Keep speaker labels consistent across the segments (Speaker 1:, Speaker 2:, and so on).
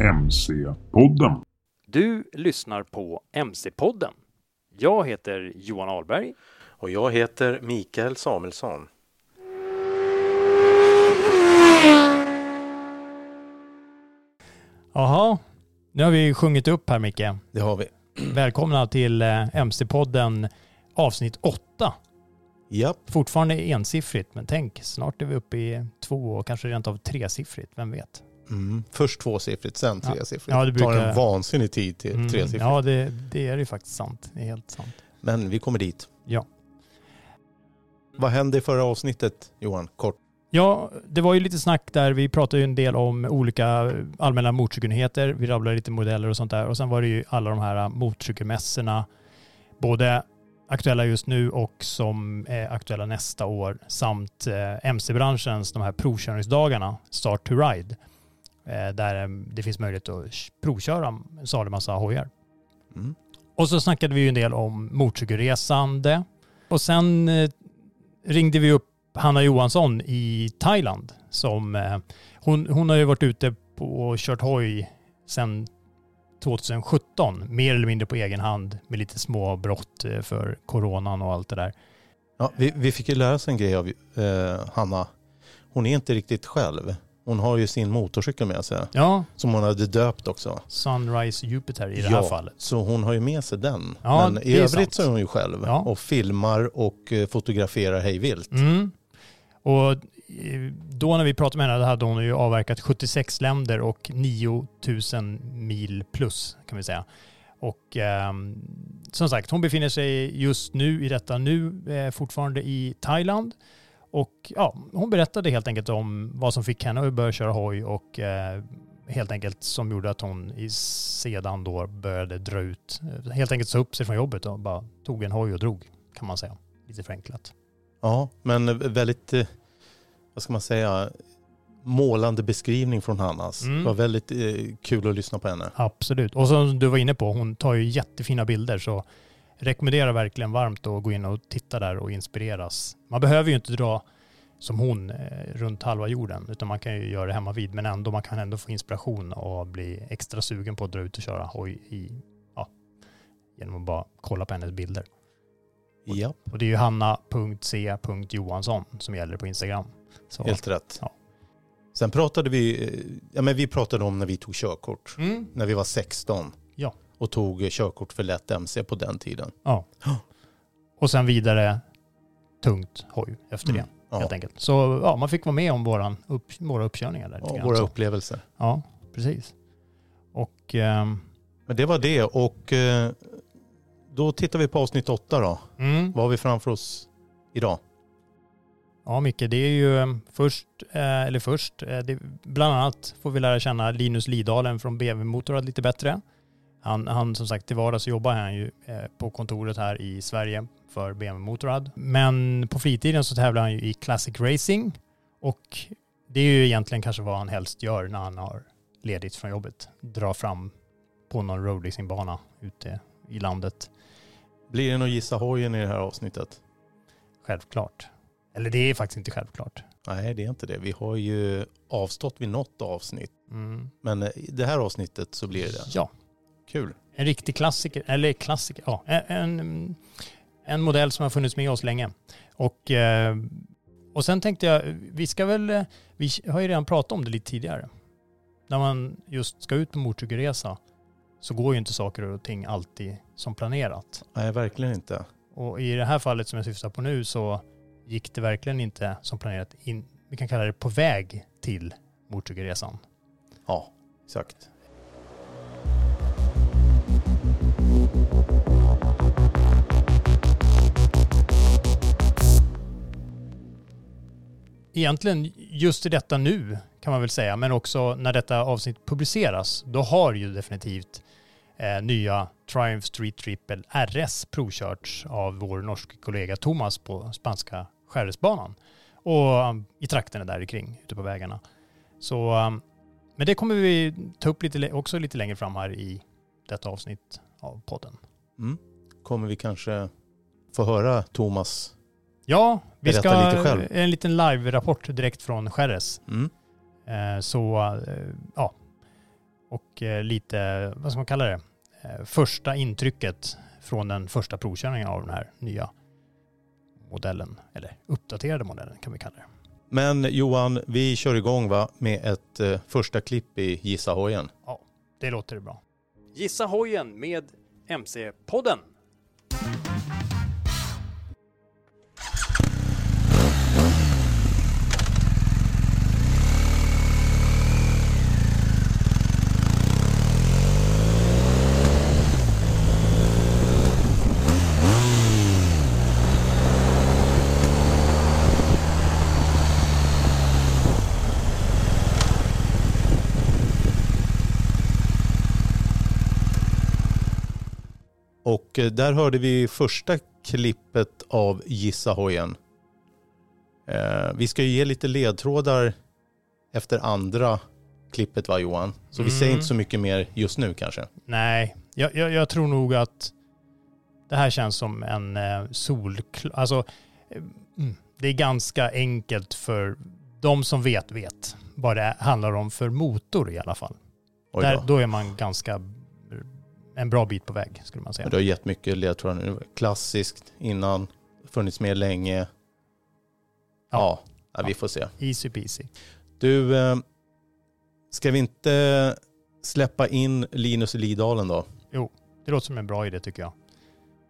Speaker 1: MC-podden.
Speaker 2: Du lyssnar på MC-podden. Jag heter Johan Ahlberg.
Speaker 3: Och jag heter Mikael Samuelsson.
Speaker 4: Jaha, nu har vi sjungit upp här Micke.
Speaker 3: Det har vi.
Speaker 4: Välkomna till eh, MC-podden avsnitt 8.
Speaker 3: Japp.
Speaker 4: Fortfarande ensiffrigt, men tänk, snart är vi uppe i två och kanske rent av tresiffrigt, vem vet?
Speaker 3: Mm. Först tvåsiffrigt, sen tresiffrigt.
Speaker 4: Ja, det
Speaker 3: Det tar
Speaker 4: brukar-
Speaker 3: en vansinnig tid till
Speaker 4: Mm,
Speaker 3: tresiffrigt.
Speaker 4: Ja, det, det är ju faktiskt sant. Det är helt sant.
Speaker 3: Men vi kommer dit.
Speaker 4: Ja.
Speaker 3: Vad hände i förra avsnittet, Johan? Kort.
Speaker 4: Ja, det var ju lite snack där. Vi pratade ju en del om olika allmänna motorcykelnyheter. Vi rabblade lite modeller och sånt där. Och sen var det ju alla de här motorcykelmässorna. Både aktuella just nu och som är aktuella nästa år. Samt eh, MC-branschens de här provkörningsdagarna, Start to Ride. Eh, där eh, det finns möjlighet att provköra en salig massa hojar.
Speaker 3: Mm.
Speaker 4: Och så snackade vi ju en del om motorcykelresande. Och sen eh, ringde vi upp Hanna Johansson i Thailand. Som, hon, hon har ju varit ute på och kört hoj sedan 2017. Mer eller mindre på egen hand med lite små brott för coronan och allt det där.
Speaker 3: Ja, vi, vi fick ju lära oss en grej av eh, Hanna. Hon är inte riktigt själv. Hon har ju sin motorcykel med sig.
Speaker 4: Ja,
Speaker 3: Som hon hade döpt också.
Speaker 4: Sunrise Jupiter i det
Speaker 3: Ja.
Speaker 4: här fallet.
Speaker 3: Så hon har ju med sig den.
Speaker 4: Ja,
Speaker 3: Men i övrigt
Speaker 4: sant.
Speaker 3: så är hon ju själv.
Speaker 4: Ja.
Speaker 3: Och filmar och eh, fotograferar hejvilt.
Speaker 4: Mm. Och eh, då när vi pratade med henne hade hon ju avverkat 76 länder och 9000 mil plus kan vi säga. Och ehm, som sagt, hon befinner sig just nu i detta nu eh, fortfarande i Thailand. Och ja, hon berättade helt enkelt om vad som fick henne att börja köra hoj och eh, helt enkelt som gjorde att hon i, sedan då började dra ut, eh, helt enkelt sa upp sig från jobbet och bara tog en hoj och drog kan man säga. Lite förenklat.
Speaker 3: Ja, men väldigt, eh, vad ska man säga, målande beskrivning från Hannas.
Speaker 4: Mm.
Speaker 3: Det var väldigt eh, kul att lyssna på henne.
Speaker 4: Absolut. Och som du var inne på, hon tar ju jättefina bilder så rekommenderar verkligen varmt att gå in och titta där och inspireras. Man behöver ju inte dra som hon eh, runt halva jorden utan man kan ju göra det hemma vid men ändå man kan ändå få inspiration och bli extra sugen på att dra ut och köra hoj i, ja, genom att bara kolla på hennes bilder.
Speaker 3: Japp,
Speaker 4: Och det är ju hanna.c.johansson som gäller på Instagram. Så,
Speaker 3: helt rätt.
Speaker 4: Ja.
Speaker 3: Sen pratade vi, eh, ja men vi pratade om när vi tog körkort.
Speaker 4: Mm.
Speaker 3: När vi var 16. Och tog körkort för lätt MC på den tiden.
Speaker 4: Ja. Och sen vidare tungt hoj efter det.
Speaker 3: Mm. Ja.
Speaker 4: helt enkelt. Så ja, man fick vara med om våran upp, våra uppkörningar där.
Speaker 3: Ja, våra upplevelser.
Speaker 4: Ja, precis. Och ehm,
Speaker 3: Men det var det och eh, då tittar vi på avsnitt åtta då.
Speaker 4: mm,
Speaker 3: Vad har vi framför oss idag?
Speaker 4: ja, Micke, det är ju ehm, först, eh, eller först, eh, bland annat får vi lära känna Linus Lidalen från BV Motorrad lite bättre. Han, han som sagt till vardags jobbar han ju eh, på kontoret här i Sverige för BMW Motorrad. Men på fritiden så tävlar han ju i Classic Racing och det är ju egentligen kanske vad han helst gör när han har ledigt från jobbet. Dra fram på någon roadracingbana ute i landet.
Speaker 3: Blir det något gissa hojen i det här avsnittet?
Speaker 4: Självklart. Eller det är faktiskt inte självklart.
Speaker 3: Nej, det är inte det. Vi har ju avstått vid något avsnitt.
Speaker 4: Mm.
Speaker 3: Men i det här avsnittet så blir det det.
Speaker 4: Ja,
Speaker 3: Kul.
Speaker 4: en riktig klassiker, eller klassiker, ja, en, en, modell som har funnits med oss länge. Och, eh, och sen tänkte jag, vi ska väl, eh, vi har ju redan pratat om det lite tidigare. När man just ska ut på motorcykelresa så går ju inte saker och ting alltid som planerat.
Speaker 3: Nej, verkligen inte.
Speaker 4: Och i det här fallet som jag syftar på nu så gick det verkligen inte som planerat in, vi kan kalla det på väg till motorcykelresan.
Speaker 3: Ja, exakt.
Speaker 4: Egentligen just i detta nu kan man väl säga, men också när detta avsnitt publiceras, då har ju definitivt eh, nya Triumph Street Triple RS provkörts av vår norske kollega Thomas på spanska Skärresbanan och um, i trakterna där kring ute på vägarna. Så, um, men det kommer vi ta upp lite, också lite längre fram här i detta avsnitt av podden.
Speaker 3: Mm. Kommer vi kanske få höra Thomas
Speaker 4: Ja, vi
Speaker 3: Berätta
Speaker 4: ska
Speaker 3: lite själv.
Speaker 4: en liten live-rapport direkt från Skärres.
Speaker 3: mm.
Speaker 4: Eh, Så, eh, ja. Och eh, lite, vad ska man kalla det? Första intrycket från den första provkörningen av den här nya modellen, eller uppdaterade modellen kan vi kalla det.
Speaker 3: Men Johan, vi kör igång va, med ett eh, första klipp i Gissa hojen.
Speaker 4: Det låter bra.
Speaker 2: Gissa hojen med MC-podden.
Speaker 3: Och eh, där hörde vi första klippet av Gissa hojen. Eh, vi ska ju ge lite ledtrådar efter andra klippet va Johan? Så vi säger
Speaker 4: Mm.
Speaker 3: inte så mycket mer just nu kanske.
Speaker 4: Nej, jag, jag, jag tror nog att det här känns som en eh, solklar... Alltså, eh, mm, det är ganska enkelt för de som vet, vet vad det handlar om för motor i alla fall. Där,
Speaker 3: då
Speaker 4: är man ganska en bra bit på väg skulle man säga.
Speaker 3: Du har gett mycket ledtrådar nu. Klassiskt innan, funnits med länge. Ja,
Speaker 4: Ja.
Speaker 3: ja, vi får se.
Speaker 4: Easy peasy.
Speaker 3: Du, eh, ska vi inte släppa in Linus i Lidalen då?
Speaker 4: Det låter som en bra idé tycker jag.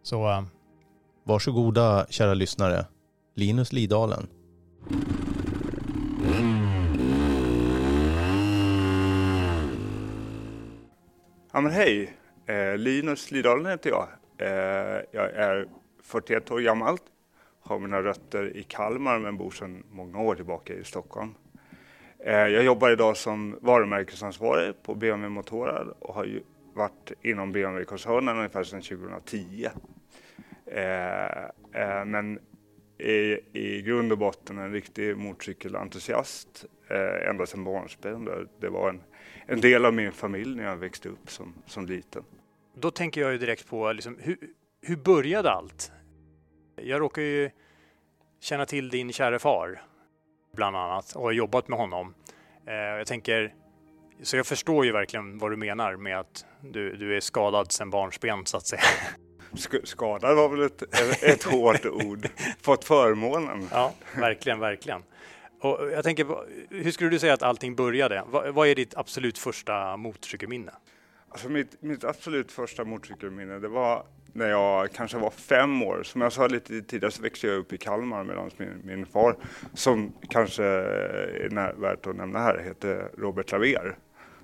Speaker 4: Så eh,
Speaker 3: Varsågoda kära lyssnare. Linus Lidalen.
Speaker 1: Ja men hej, eh, Linus Lidalen heter jag. Eh, jag är 41 år gammal, har mina rötter i Kalmar men bor sedan många år tillbaka i Stockholm. Eh, jag jobbar idag som varumärkesansvarig på BMW Motorrad och har ju varit inom BMW-koncernen ungefär sedan 2010. Eh, eh, men i, i grund och botten en riktig motorcykelentusiast eh, ända sedan barnsben. Det var en, en del av min familj när jag växte upp som, som liten.
Speaker 2: Då tänker jag ju direkt på liksom, hur, hur började allt? Jag råkar ju känna till din kära far, bland annat, och har jobbat med honom. Eh, jag tänker, så jag förstår ju verkligen vad du menar med att du, du är skadad sedan barnsben, så att säga.
Speaker 1: Sk- Skadad var väl ett, ett hårt ord. Fått förmånen.
Speaker 2: Ja, verkligen, verkligen. Och jag tänker, hur skulle du säga att allting började? Vad, vad är ditt absolut första motorcykelminne?
Speaker 1: Alltså mitt, mitt absolut första motorcykelminne det var när jag kanske var fem år. Som jag sa lite tidigare så växte jag upp i Kalmar medan min, min far, som kanske är värt att nämna här, heter Robert Laver.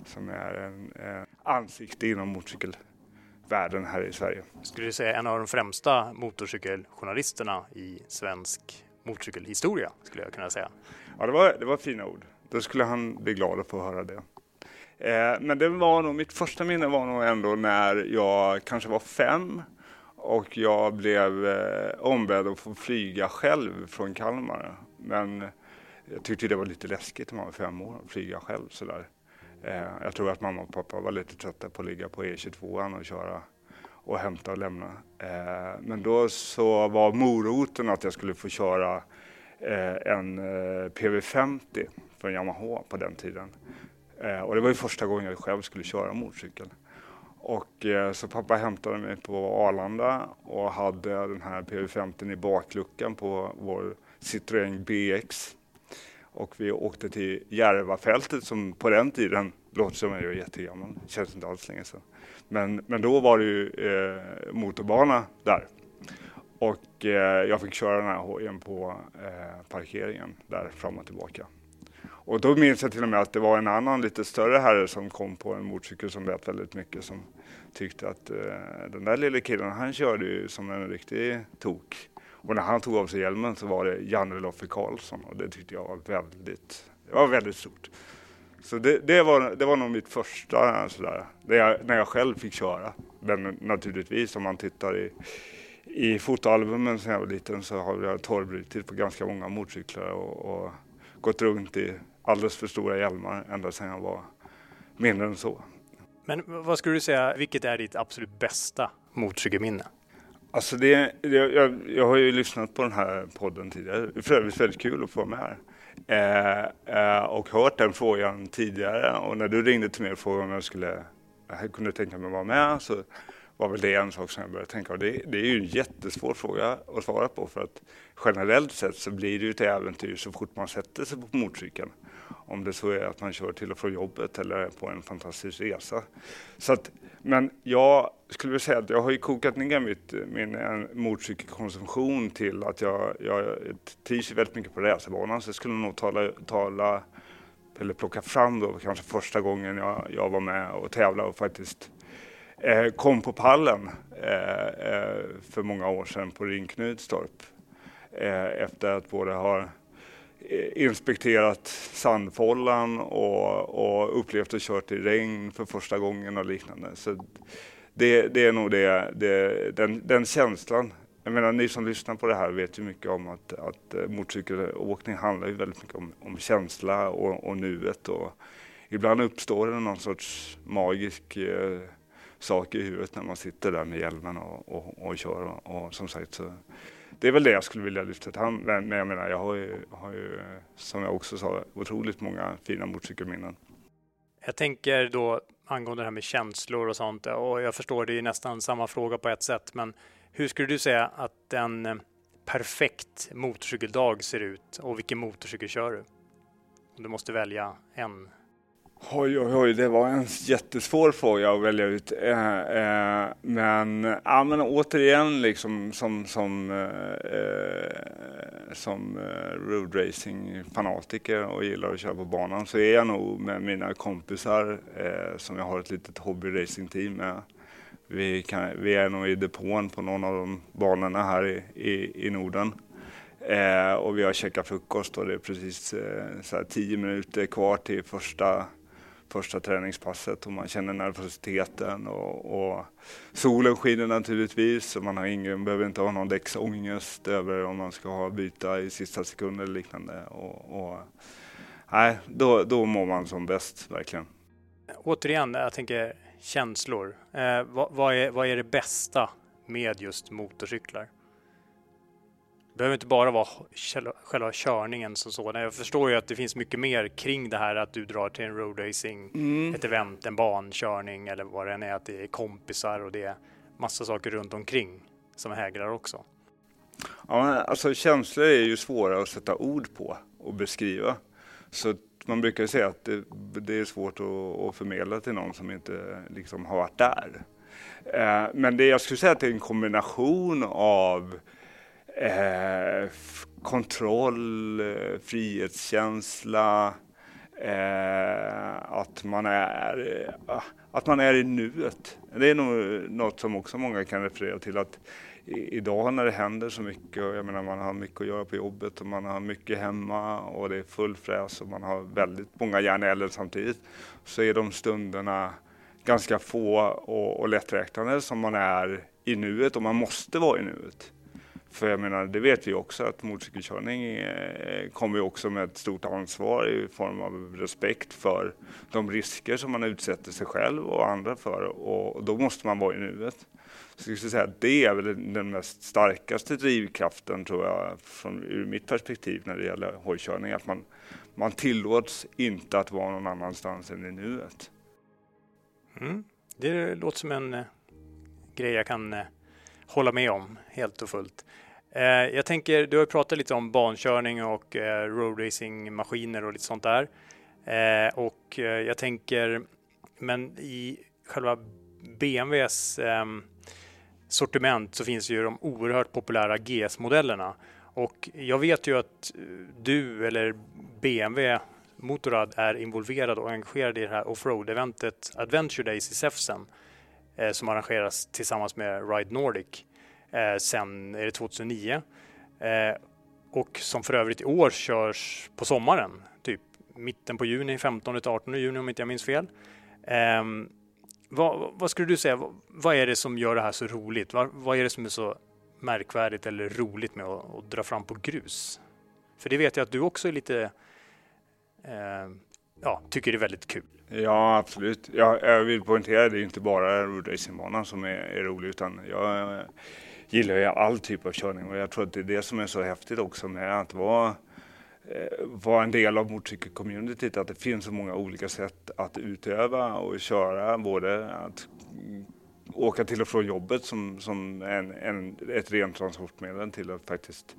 Speaker 1: Som är en eh, ansikte inom motorcykelvärlden här i Sverige.
Speaker 2: Skulle du säga en av de främsta motorcykeljournalisterna i svensk motorcykelhistoria, skulle jag kunna säga.
Speaker 1: Ja, det var, det var fina ord. Då skulle han bli glad att få höra det. Eh, men det var nog, mitt första minne var nog ändå när jag kanske var fem och jag blev eh, ombedd att få flyga själv från Kalmar. Men jag tyckte det var lite läskigt när man var fem år att flyga själv sådär. Eh, jag tror att mamma och pappa var lite trötta på att ligga på E22 och köra och hämta och lämna. Eh, men då så var moroten att jag skulle få köra Eh, en eh, PV50 från Yamaha på den tiden. Eh, och det var ju första gången jag själv skulle köra motorcykel. Och eh, så pappa hämtade mig på Arlanda och hade den här PV50 i bakluckan på vår Citroën BX. Och vi åkte till Järvafältet som på den tiden, låter som jag är jättegammal, känns inte alls länge sedan. Men, men då var det ju eh, motorbana där. Och eh, jag fick köra den här hojen på eh, parkeringen där fram och tillbaka. Och då minns jag till och med att det var en annan lite större herre som kom på en motorcykel som lät väldigt mycket som tyckte att eh, den där lille killen han körde ju som en riktig tok. Och när han tog av sig hjälmen så var det Janne Loffe Karlsson och det tyckte jag var väldigt, det var väldigt stort. Så det, det, var, det var nog mitt första sådär, jag, när jag själv fick köra. Men naturligtvis om man tittar i, i fotoalbumen sen jag var liten så har jag torrbrutit på ganska många motorcyklar och, och gått runt i alldeles för stora hjälmar ända sedan jag var mindre än så.
Speaker 4: Men vad skulle du säga, vilket är ditt absolut bästa motorcykelminne?
Speaker 1: Alltså det, jag, jag, jag, har ju lyssnat på den här podden tidigare. Det är för övrigt väldigt kul att få vara med här. Eh, eh, och hört den frågan tidigare och när du ringde till mig och frågade om jag skulle, jag kunde tänka mig att vara med så var väl det en sak som jag började tänka på. Det, det är ju en jättesvår fråga att svara på för att generellt sett så blir det ju ett äventyr så fort man sätter sig på motorcykeln. Om det så är att man kör till och från jobbet eller på en fantastisk resa. Så att, men jag skulle vilja säga att jag har ju kokat ner mitt, min motorcykelkonsumtion till att jag, jag trivs väldigt mycket på racerbanan så jag skulle nog tala, tala eller plocka fram då kanske första gången jag, jag var med och tävlade och faktiskt Eh, kom på pallen eh, eh, för många år sedan på Rinknutstorp Eh, efter att både ha eh, inspekterat sandfållan och, och upplevt och kört i regn för första gången och liknande. Så det, det är nog det, det, den, den känslan. Jag menar, ni som lyssnar på det här vet ju mycket om att, att eh, motorcykelåkning handlar ju väldigt mycket om, om känsla och, och nuet. Och ibland uppstår det någon sorts magisk eh, sak i huvudet när man sitter där med hjälmen och, och, och kör. Och, och som sagt så det är väl det jag skulle vilja lyfta fram. Men jag menar, jag har ju, har ju, som jag också sa, otroligt många fina motorcykelminnen.
Speaker 4: Jag tänker då angående det här med känslor och sånt, och jag förstår det är nästan samma fråga på ett sätt, men hur skulle du säga att en eh, perfekt motorcykeldag ser ut och vilken motorcykel kör du? Om du måste välja en
Speaker 1: Oj, oj, oj, det var en jättesvår fråga att välja ut. Eh, eh, men, ja, men återigen, liksom som, som, eh, eh, som eh, roadracing-fanatiker och gillar att köra på banan så är jag nog med mina kompisar eh, som jag har ett litet hobbyracing-team med. Vi, kan, vi är nog i depån på någon av de banorna här i, i, i Norden. Eh, och vi har käkat frukost och det är precis eh, så tio minuter kvar till första första träningspasset och man känner nervositeten och, och solen skiner naturligtvis och man har ingen, behöver inte ha någon däcksångest över om man ska ha byta i sista sekund eller liknande. Och, och, nej, då, då mår man som bäst verkligen.
Speaker 4: Återigen, jag tänker känslor. Eh, vad, vad, är, vad är det bästa med just motorcyklar? Det behöver inte bara vara själva körningen som sådan. Jag förstår ju att det finns mycket mer kring det här att du drar till en roadracing, mm. ett event, en bankörning eller vad det än är, att det är kompisar och det är massa saker runt omkring som hägrar också.
Speaker 1: Ja, alltså känslor är ju svåra att sätta ord på och beskriva. Så man brukar säga att det, det är svårt att, att, förmedla till någon som inte liksom har varit där. Eh, men det, jag skulle säga att det är en kombination av eh, kontroll, eh, frihetskänsla, eh, att, man är, eh, att man är i nuet. Det är nog något som också många kan referera till att idag när det händer så mycket, jag menar man har mycket att göra på jobbet och man har mycket hemma och det är full fräs och man har väldigt många järn samtidigt, så är de stunderna ganska få och, och lätträknade som man är i nuet och man måste vara i nuet. För jag menar, det vet vi också att motorcykelkörning eh, kommer kommer också med ett stort ansvar i form av respekt för de risker som man utsätter sig själv och andra för och då måste man vara i nuet. Så jag skulle säga att det är väl den mest starkaste drivkraften tror jag från ur mitt perspektiv när det gäller hojkörning, att man, man tillåts inte att vara någon annanstans än i nuet.
Speaker 4: Mm. Det låter som en eh, grej jag kan eh, hålla med om helt och fullt. Eh, jag tänker, du har pratat lite om bankörning och eh, roadracingmaskiner och lite sånt där. Eh, och eh, jag tänker, men i själva BMWs eh, sortiment så finns ju de oerhört populära GS-modellerna. Och jag vet ju att eh, du eller BMW Motorrad är involverad och engagerad i det här offroad-eventet Adventure Days i Säfsen eh, Eh, som arrangeras tillsammans med Ride Nordic eh, sen är det 2009. Eh, och som för övrigt i år körs på sommaren, typ mitten på juni, 15 18 juni om inte jag minns fel. Eh, vad, vad, skulle du säga, vad, vad, är det som gör det här så roligt? Vad, vad är det som är så märkvärdigt eller roligt med att, att, dra fram på grus? För det vet jag att du också är lite, eh, ja, tycker det är väldigt kul.
Speaker 1: Ja, absolut. Jag, jag vill poängtera det är inte bara roadracingbanan som är, är rolig utan jag gillar ju all typ av körning och jag tror att det är det som är så häftigt också med att vara eh, vara en del av motorcykelcommunityt, att det finns så många olika sätt att utöva och köra, både att åka till och från jobbet som, som en, en, ett rent transportmedel till att faktiskt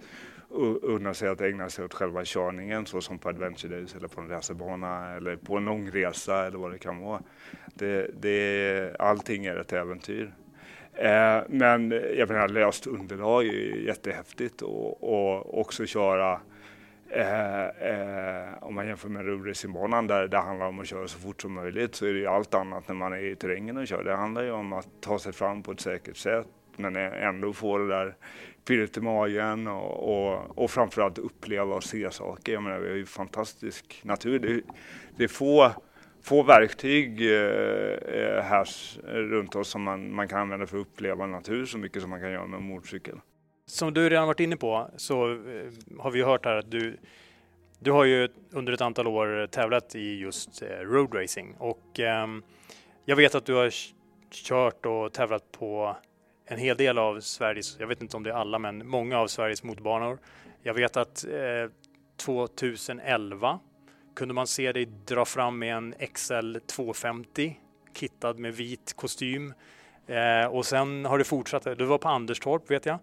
Speaker 1: unna sig att ägna sig åt själva körningen så som på Adventure Days eller på en racerbana eller på en långresa eller vad det kan vara. Det, det, allting är ett äventyr. Eh, men jag menar löst underlag är jättehäftigt och, och också köra Eh, eh, om man jämför med rullracingbanan där det handlar om att köra så fort som möjligt så är det ju allt annat när man är i terrängen och kör. Det handlar ju om att ta sig fram på ett säkert sätt men ändå få det där pirret i magen och, och, och framförallt uppleva och se saker. Jag menar, vi har ju fantastisk natur. Det, det är få, få verktyg eh, eh här runt oss som man, man kan använda för att uppleva natur så mycket som man kan göra med en motorcykel.
Speaker 4: Som du redan varit inne på så eh, har vi hört här att du, du har ju under ett antal år tävlat i just eh, road roadracing och eh, jag vet att du har kört och tävlat på en hel del av Sveriges, jag vet inte om det är alla, men många av Sveriges motorbanor. Jag vet att eh, 2011 kunde man se dig dra fram med en XL 250 kittad med vit kostym. Eh, och sen har det fortsatt. Du var på Anderstorp vet jag.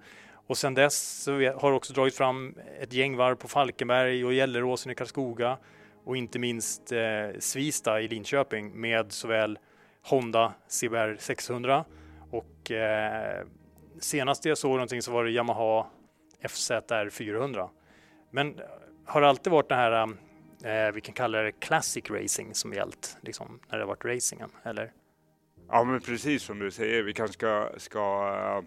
Speaker 4: Och sen dess så har du också dragit fram ett gäng varv på Falkenberg och Gelleråsen i Karlskoga och inte minst eh, Svista i Linköping med såväl Honda CBR 600 och eh, senast jag såg någonting så var det Yamaha FZR 400. Men eh, har det alltid varit det här, eh, vi kan kalla det classic racing som gällt, liksom, när det har varit racingen, eller?
Speaker 1: Ja, men precis som du säger, vi kanske ska, ska uh,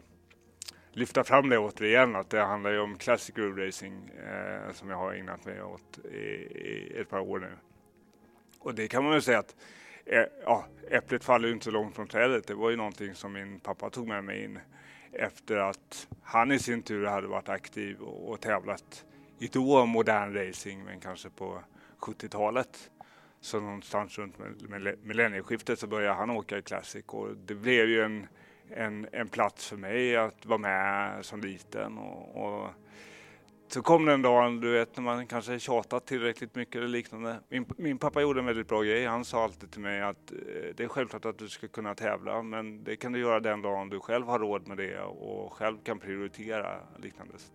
Speaker 1: lyfta fram det återigen, att det handlar ju om classic road racing uh, som jag har ägnat mig åt i, i, ett par år nu. Och det kan man väl säga att ja, äpplet faller ju inte så långt från trädet. Det var ju någonting som min pappa tog med mig in efter att han i sin tur hade varit aktiv och, och tävlat i då modern racing, men kanske på 70-talet. Så någonstans runt millennieskiftet så började han åka i Classic och det blev ju en, en, en plats för mig att vara med som liten och, och så kom den dagen, du vet, när man kanske tjatat tillräckligt mycket eller liknande. Min, min, pappa gjorde en väldigt bra grej. Han sa alltid till mig att eh, det är självklart att du ska kunna tävla, men det kan du göra den dagen du själv har råd med det och själv kan prioritera liknande. Så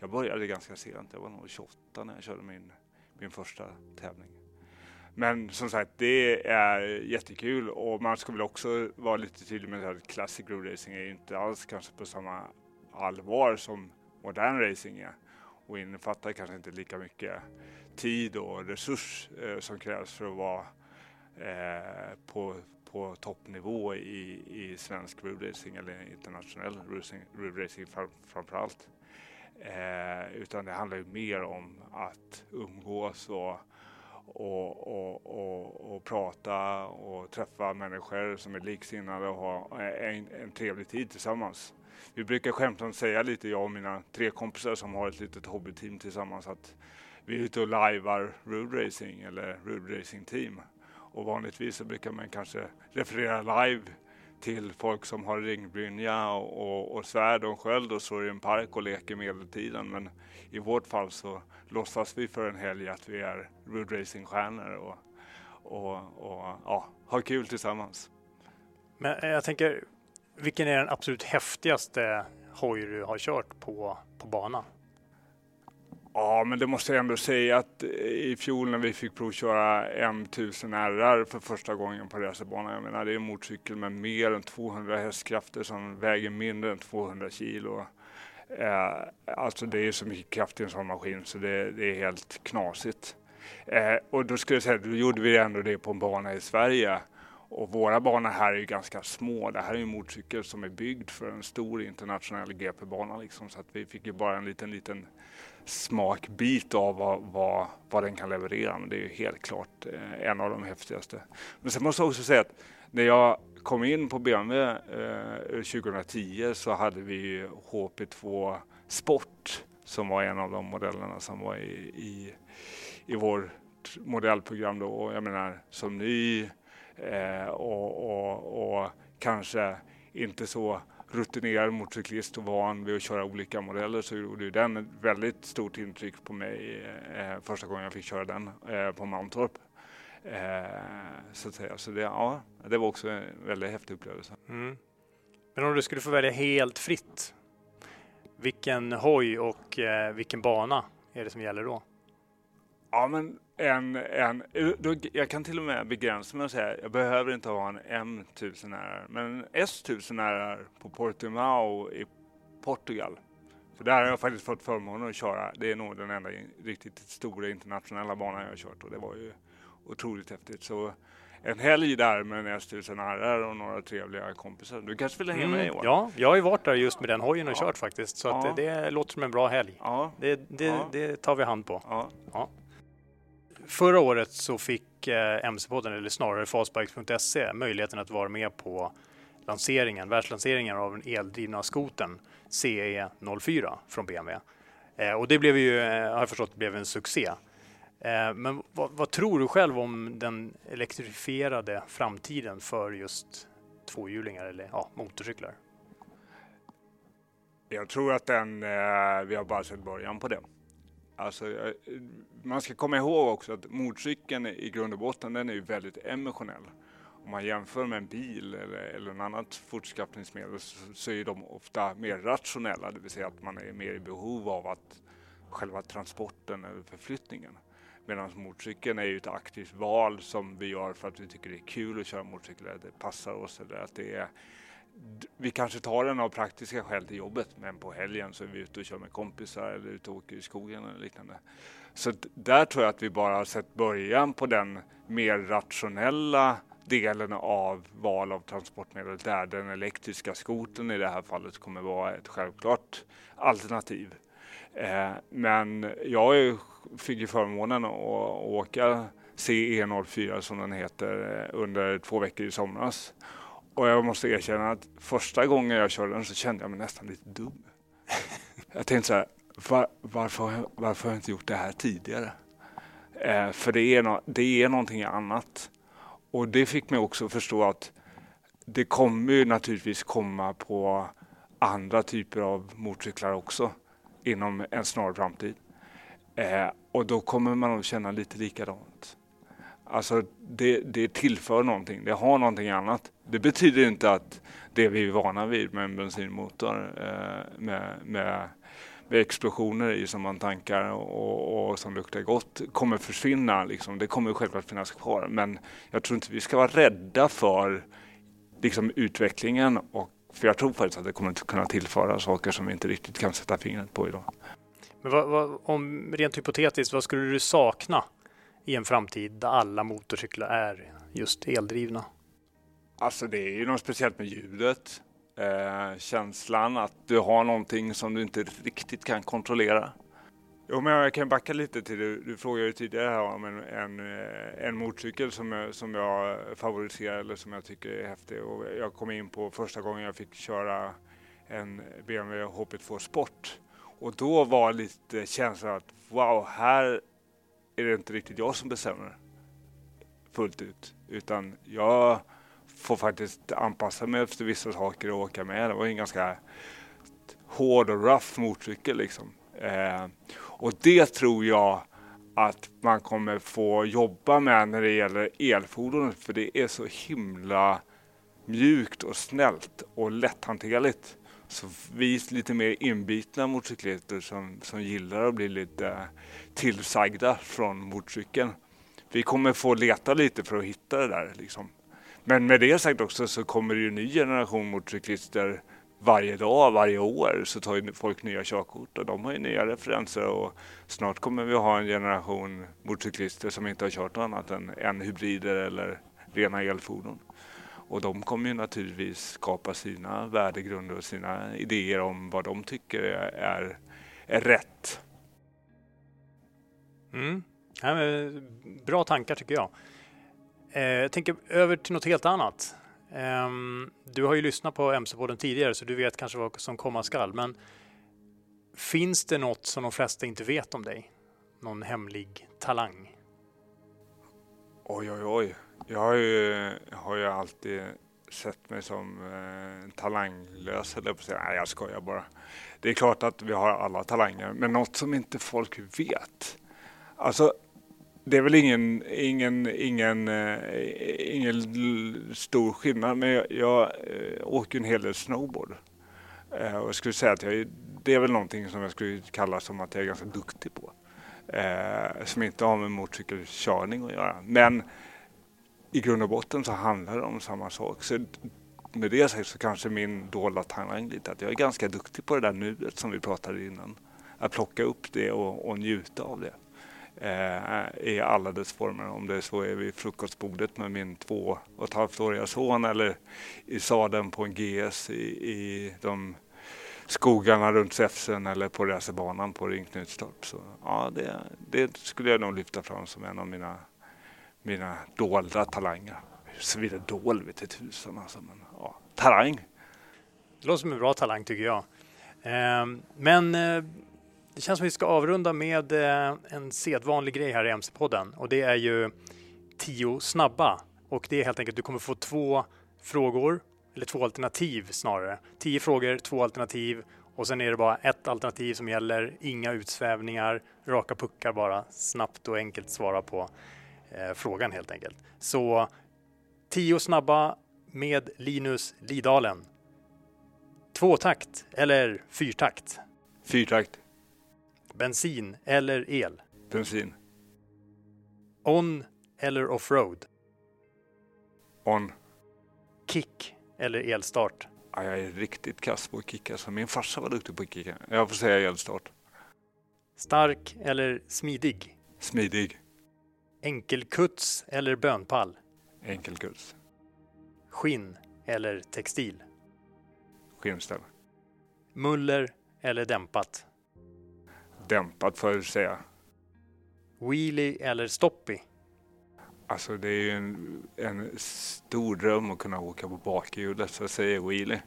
Speaker 1: jag började ganska sent. Jag var nog 28 när jag körde min, min första tävling. Men som sagt, det är jättekul och man ska väl också vara lite tydlig med att classic road racing är inte alls kanske på samma allvar som modern racing är och innefattar kanske inte lika mycket tid och resurs eh, som krävs för att vara eh, på, på toppnivå i, i svensk roadracing eller internationell roadracing fram, framför allt. Eh, utan det handlar ju mer om att umgås och, och, och, och, och prata och träffa människor som är liksinnade och ha en, en trevlig tid tillsammans vi brukar skämtsamt säga lite, jag och mina tre kompisar som har ett litet hobbyteam tillsammans, att vi är ute och lajvar road racing eller road racing team. Och vanligtvis så brukar man kanske referera live till folk som har ringbrynja och, och, och svärd och sköld och står i en park och leker medeltiden. Men i vårt fall så låtsas vi för en helg att vi är road racing-stjärnor och, och, och ja, har kul tillsammans.
Speaker 4: Men jag tänker, vilken är den absolut häftigaste hoj du har kört på, på bana?
Speaker 1: Ja, men det måste jag ändå säga att eh, i fjol när vi fick provköra M1000 RR för första gången på racerbanan, jag menar det är en motorcykel med mer än 200 hästkrafter som väger mindre än 200 kilo. Eh, alltså det är så mycket kraft i en sån maskin så det, det är helt knasigt. Eh, och då skulle jag säga, då gjorde vi ändå det på en bana i Sverige och våra banor här är ju ganska små. Det här är en motorcykel som är byggd för en stor internationell GP-bana liksom. Så att vi fick ju bara en liten, liten smakbit av vad, vad, vad den kan leverera. Men det är ju helt klart eh, en av de häftigaste. Men sen måste jag också säga att när jag kom in på BMW eh, 2010 så hade vi HP2 Sport som var en av de modellerna som var i, i, i vårt modellprogram då. Och jag menar som ny eh, och, och, och kanske inte så rutinerad motorcyklist och van vid att köra olika modeller så gjorde den ett väldigt stort intryck på mig eh, första gången jag fick köra den eh, på Mantorp. Eh, så att säga. Så det, ja, det var också en väldigt häftig upplevelse. Mm.
Speaker 2: Men om du skulle få välja helt fritt, vilken hoj och eh, vilken bana är det som gäller då?
Speaker 1: Ja, men en, en, jag kan till och med begränsa mig och säga jag behöver inte ha en M1000R, men en S1000R på Portimao i Portugal. För där har jag faktiskt fått förmånen att köra. Det är nog den enda riktigt stora internationella banan jag har kört och det var ju otroligt häftigt. Så en helg där med en S1000R och några trevliga kompisar. Du kanske vill hänga med mm, i år?
Speaker 2: Ja, jag har ju varit där just med den hojen och ja. kört faktiskt. Så ja. det, det, låter som en bra helg. Ja. Det, det, det tar vi hand på. Förra året så fick eh, MC-podden, eller snarare Fastbikes.se, möjligheten att vara med på lanseringen, världslanseringen av den eldrivna skoten CE04 från BMW. Eh, och det blev ju, eh, har jag förstått, blev en succé. Men vad, vad, tror du själv om den elektrifierade framtiden för just tvåhjulingar eller ja, motorcyklar?
Speaker 1: Jag tror att den, eh, vi har bara sett början på det. Alltså, eh, man ska komma ihåg också att motorcykeln i grund och botten den är ju väldigt emotionell. Om man jämför med en bil eller, eller en annat fortskaffningsmedel så, så är de ofta mer rationella, det vill säga att man är mer i behov av att själva transporten eller förflyttningen. Medan motorcykeln är ju ett aktivt val som vi gör för att vi tycker det är kul att köra motorcykel, att det passar oss eller att det är vi kanske tar den av praktiska skäl till jobbet men på helgen så är vi ute och kör med kompisar eller ute och åker i skogen eller liknande. Så där tror jag att vi bara har sett början på den mer rationella delen av val av transportmedel där den elektriska skoten i det här fallet kommer vara ett självklart alternativ. Eh, men jag fick ju förmånen att åka CE04 som den heter eh, under två veckor i somras. Och jag måste erkänna att första gången jag körde den så kände jag mig nästan lite dum. jag tänkte så här, var, varför, varför har jag inte gjort det här tidigare? Eh, för det är, no, det är någonting annat. Och det fick mig också förstå att det kommer ju naturligtvis komma på andra typer av motorcyklar också inom en snar framtid. Eh, och då kommer man att känna lite likadant. Alltså det, det tillför någonting, det har någonting annat. Det betyder inte att det vi är vana vid med en bensinmotor eh, med, med, med, explosioner i som man tankar och, och som luktar gott kommer försvinna. Liksom. Det kommer självklart finnas kvar men jag tror inte vi ska vara rädda för liksom, utvecklingen och för jag tror faktiskt att det kommer att kunna tillföra saker som vi inte riktigt kan sätta fingret på idag.
Speaker 2: Men vad, vad, om rent hypotetiskt, vad skulle du sakna i en framtid där alla motorcyklar är just eldrivna?
Speaker 1: Alltså det är ju något speciellt med ljudet. Eh, känslan att du har någonting som du inte riktigt kan kontrollera. Jo, men jag kan backa lite till det. Du frågade ju tidigare här om en, en, eh, en motorcykel som jag, som jag favoriserar eller som jag tycker är häftig. Och jag kom in på första gången jag fick köra en BMW HP2 Sport. Och då var lite känslan att wow, här är det inte riktigt jag som bestämmer fullt ut. Utan jag får faktiskt anpassa mig efter vissa saker och åka med. Det var en ganska hård och rough motorcykel liksom. Eh, och det tror jag att man kommer få jobba med när det gäller elfordonet. för det är så himla mjukt och snällt och lätthanterligt. Så vi lite mer inbitna motorcyklister som, som gillar att bli lite tillsagda från motorcykeln. Vi kommer få leta lite för att hitta det där. Liksom. Men med det sagt också så kommer det ju en ny generation motorcyklister varje dag, varje år så tar ju folk nya körkort och de har ju nya referenser och snart kommer vi ha en generation motorcyklister som inte har kört något annat än, än hybrider eller rena elfordon. Och de kommer ju naturligtvis skapa sina värdegrunder och sina idéer om vad de tycker är, är rätt.
Speaker 2: Mm. Ja, bra tankar tycker jag. Eh, jag tänker över till något helt annat. Eh, du har ju lyssnat på MC-podden tidigare så du vet kanske vad som komma skall. Men finns det något som de flesta inte vet om dig? Någon hemlig talang?
Speaker 1: Oj, oj, oj. Jag har ju, har ju alltid sett mig som eh, talanglös, eller på att säga. Nej, jag skojar bara. Det är klart att vi har alla talanger, men något som inte folk vet. Alltså, det är väl ingen, ingen, ingen, eh, ingen stor skillnad, men jag, jag eh, åker en hel del snowboard. Eh, och jag skulle säga att jag, det är väl någonting som jag skulle kalla som att jag är ganska duktig på. Eh, som inte har med motorcykelkörning att göra. Men i grund och botten så handlar det om samma sak. Så med det sagt så kanske min dolda talang lite att jag är ganska duktig på det där nuet som vi pratade innan. Att plocka upp det och, och njuta av det eh, i alla dess former. Om det så är vid frukostbordet med min två och ett halvt åriga son eller i sadeln på en GS i, i de skogarna runt Säfsen eller på racerbanan på Ringknutstorp. Så ja, det, det, skulle jag nog lyfta fram som en av mina, mina dolda talanger. Såvida dold vet tusan alltså, men ja, talang.
Speaker 2: Det låter som en bra talang tycker jag. Eh, men eh, det känns som att vi ska avrunda med eh, en sedvanlig grej här i MC-podden och det är ju tio snabba. Och det är helt enkelt, du kommer få två frågor, eller två alternativ snarare. Tio frågor, två alternativ och sen är det bara ett alternativ som gäller, inga utsvävningar, raka puckar bara, snabbt och enkelt svara på eh, frågan helt enkelt. Så tio snabba med Linus Lidalen. Tvåtakt eller fyrtakt?
Speaker 1: Fyrtakt.
Speaker 2: Bensin eller el?
Speaker 1: Bensin.
Speaker 2: On eller offroad?
Speaker 1: On.
Speaker 2: Kick eller elstart?
Speaker 1: Ja, jag är riktigt kass på att kicka, så min farsa var duktig på att kicka. Jag får säga elstart.
Speaker 2: Stark eller smidig?
Speaker 1: Smidig.
Speaker 2: Enkelkuts eller bönpall?
Speaker 1: Enkelkuts.
Speaker 2: Skinn eller textil?
Speaker 1: Skinnställ.
Speaker 2: Muller eller dämpat?
Speaker 1: dämpat får jag säga.
Speaker 2: Wheelie eller stoppy?
Speaker 1: Alltså det är ju en, en stor dröm att kunna åka på bakhjulet så jag säger wheelie.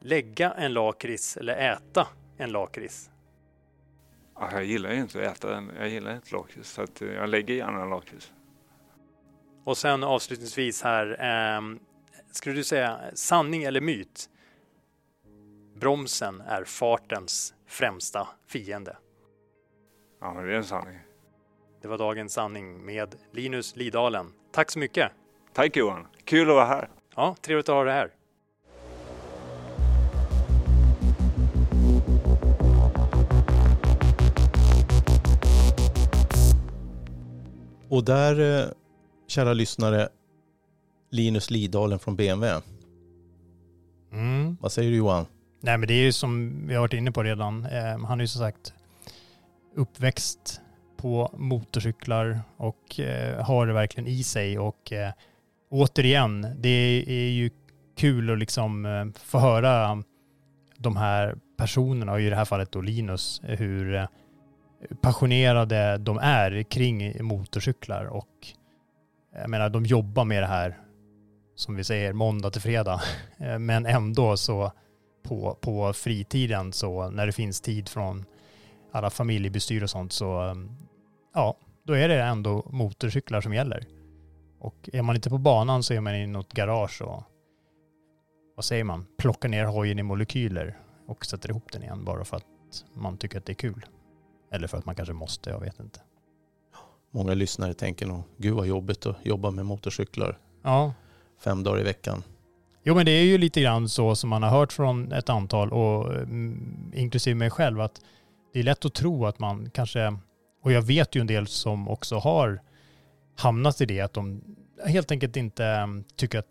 Speaker 2: Lägga en lakrits eller äta en lakrits?
Speaker 1: Ja, jag gillar ju inte att äta den. Jag gillar inte lakrits så att jag lägger gärna lakrits.
Speaker 2: Och sen avslutningsvis här. Eh, skulle du säga sanning eller myt? Bromsen är fartens främsta fiende.
Speaker 1: Ja, men det är en sanning.
Speaker 2: Det var dagens sanning med Linus Lidalen. Tack så mycket!
Speaker 1: Tack Johan! Kul att vara här!
Speaker 2: Ja, trevligt att ha dig här.
Speaker 3: Och där, eh, kära lyssnare, Linus Lidalen från BMW. Mm. Vad säger du Johan?
Speaker 4: Nej men det är ju som vi har varit inne på redan. Eh, han är ju som sagt uppväxt på motorcyklar och eh, har det verkligen i sig. Och eh, återigen, det är ju kul att liksom få höra de här personerna, och i det här fallet då Linus, hur passionerade de är kring motorcyklar. Och jag menar, de jobbar med det här, som vi säger, måndag till fredag. Men ändå så på, på fritiden så när det finns tid från alla familjebestyr och sånt så mm, ja, då är det ändå motorcyklar som gäller. Och är man inte på banan så är man i något garage och vad säger man, plockar ner hojen i molekyler och sätter ihop den igen bara för att man tycker att det är kul. Eller för att man kanske måste, jag vet inte.
Speaker 3: Många lyssnare tänker nog, gud vad jobbigt att jobba med motorcyklar.
Speaker 4: Ja.
Speaker 3: Fem dagar i veckan.
Speaker 4: Jo men det är ju lite grann så som man har hört från ett antal och mm, inklusive mig själv att det är lätt att tro att man kanske, och jag vet ju en del som också har hamnat i det, att de helt enkelt inte mm, tycker att,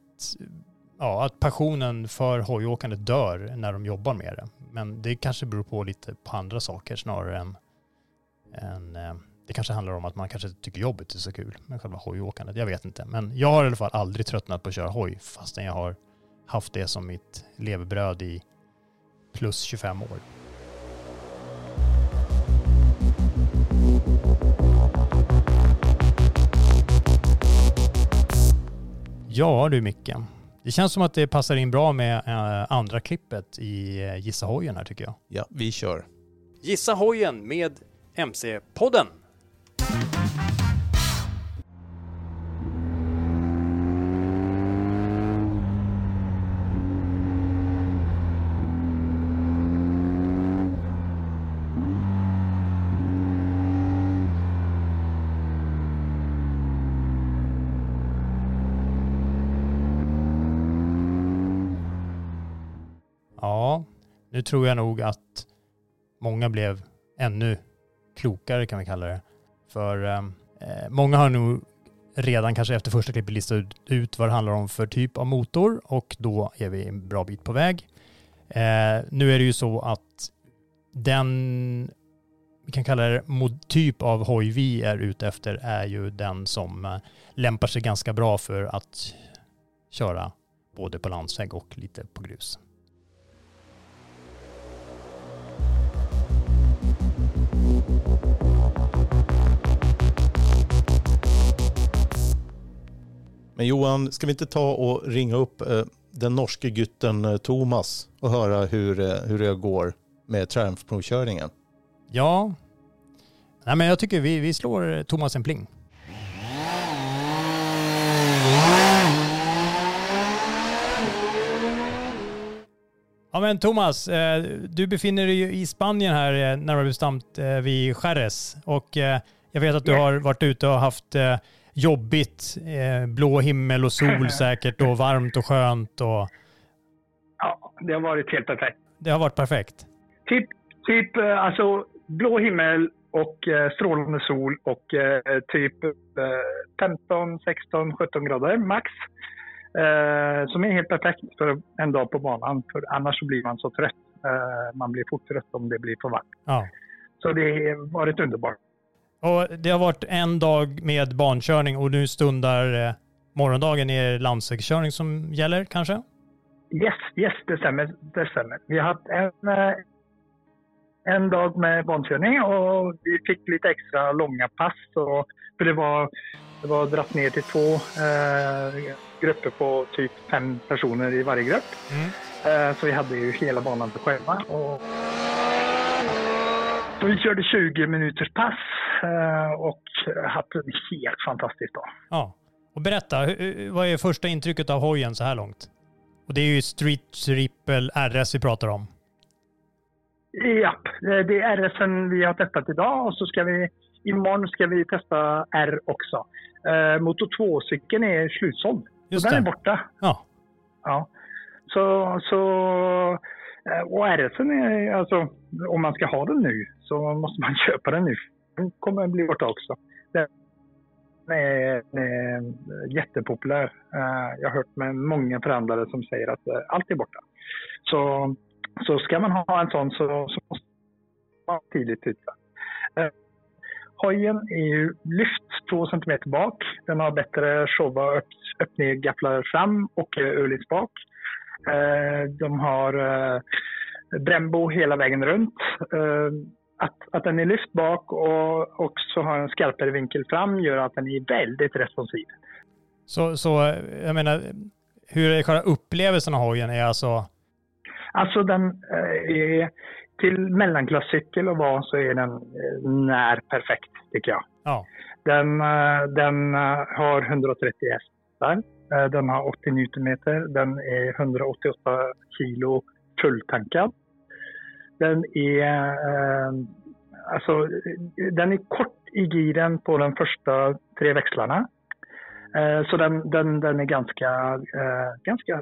Speaker 4: ja, att passionen för hojåkandet dör när de jobbar med det. Men det kanske beror på lite på andra saker snarare än, än eh, det kanske handlar om att man kanske tycker jobbet är så kul med själva hojåkandet. Jag vet inte. Men jag har i alla fall aldrig tröttnat på att köra hoj fastän jag har haft det som mitt levebröd i plus 25 år. Ja du Micke. Det känns som att det passar in bra med eh, andra klippet i eh, Gissa hojen här tycker jag.
Speaker 3: Ja, vi kör.
Speaker 2: Gissa hojen med MC-podden.
Speaker 4: Ja, nu tror jag nog att många blev ännu klokare kan vi kalla det. För eh, eh, många har nog redan kanske efter första klippet listat ut vad det handlar om för typ av motor och då är vi en bra bit på väg. Eh, nu är det ju så att den, vi kan kalla det typ av hoj vi är ute efter är ju den som eh, lämpar sig ganska bra för att köra både på landsväg och lite på grus.
Speaker 3: Men Johan, ska vi inte ta och ringa upp eh, den norske gutten eh, Thomas och höra hur, eh, hur det går med Triumph-provkörningen?
Speaker 4: Ja, Nej, men jag tycker vi, vi slår Thomas en pling. Ja men Thomas, du befinner dig i Spanien här, närmare bestämt vid Jerez. Och jag vet att du har varit ute och haft jobbigt, eh, blå himmel och sol säkert och varmt och skönt. Och...
Speaker 5: Ja, det har varit helt perfekt.
Speaker 4: Det har varit perfekt?
Speaker 5: Typ, typ eh, alltså blå himmel och eh, strålande sol och eh, typ eh, 15, 16, 17 grader max. Eh, som är helt perfekt för en dag på banan. För annars så blir man så trött. Eh, man blir fort trött om det blir för varmt.
Speaker 4: Ja.
Speaker 5: Så det har varit underbart.
Speaker 4: Och det har varit en dag med barnkörning och nu stundar eh, morgondagen är landsvägskörning som gäller kanske?
Speaker 5: Yes, yes, det stämmer. Det stämmer. Vi har haft en, eh, en dag med barnkörning och vi fick lite extra långa pass. Och, för det var, det var dratt ner till två eh, grupper på typ fem personer i varje grupp. Mm. Eh, så vi hade ju hela banan för själva. Och, så vi körde 20 minuters pass Eh, och haft en helt fantastisk dag.
Speaker 4: Ja. Och berätta, vad är första intrycket av hojen så här långt? Och det är ju Street Triple RS vi pratar om.
Speaker 5: Ja, det är RS vi har testat idag och så ska vi imorgon ska vi testa R också. Eh, Moto 2-cykeln är slutsåld. Just så den är borta.
Speaker 4: Ja.
Speaker 5: ja. Så, så eh, och RS är alltså, om man ska ha den nu så måste man köpa den nu den kommer bli borta också. Den är, är jättepopulär. Eh, jag har hört med många förhandlare som säger att eh, allt är borta. Så, så ska man ha en sån så, så måste man tidigt ute. Eh, hojen är ju lyft två centimeter bak. Den har bättre showa öppningsgafflar fram och ölis bak. De har Brembo hela vägen runt att, att den är lyft bak och också har en skarpare vinkel fram gör att den är väldigt responsiv.
Speaker 4: Så, så jag menar, hur är själva upplevelsen av hojen? Är alltså...
Speaker 5: Alltså den eh, är till mellanklasscykel och vad så är den eh, när perfekt tycker jag.
Speaker 4: Ja.
Speaker 5: Den, eh, den har 130 hästar. Den har 80 Nm. Den är 188 kilo fulltankad. Den är, eh, alltså, den är kort i giren på de första tre växlarna. Eh, så den, den, den är ganska, eh, ganska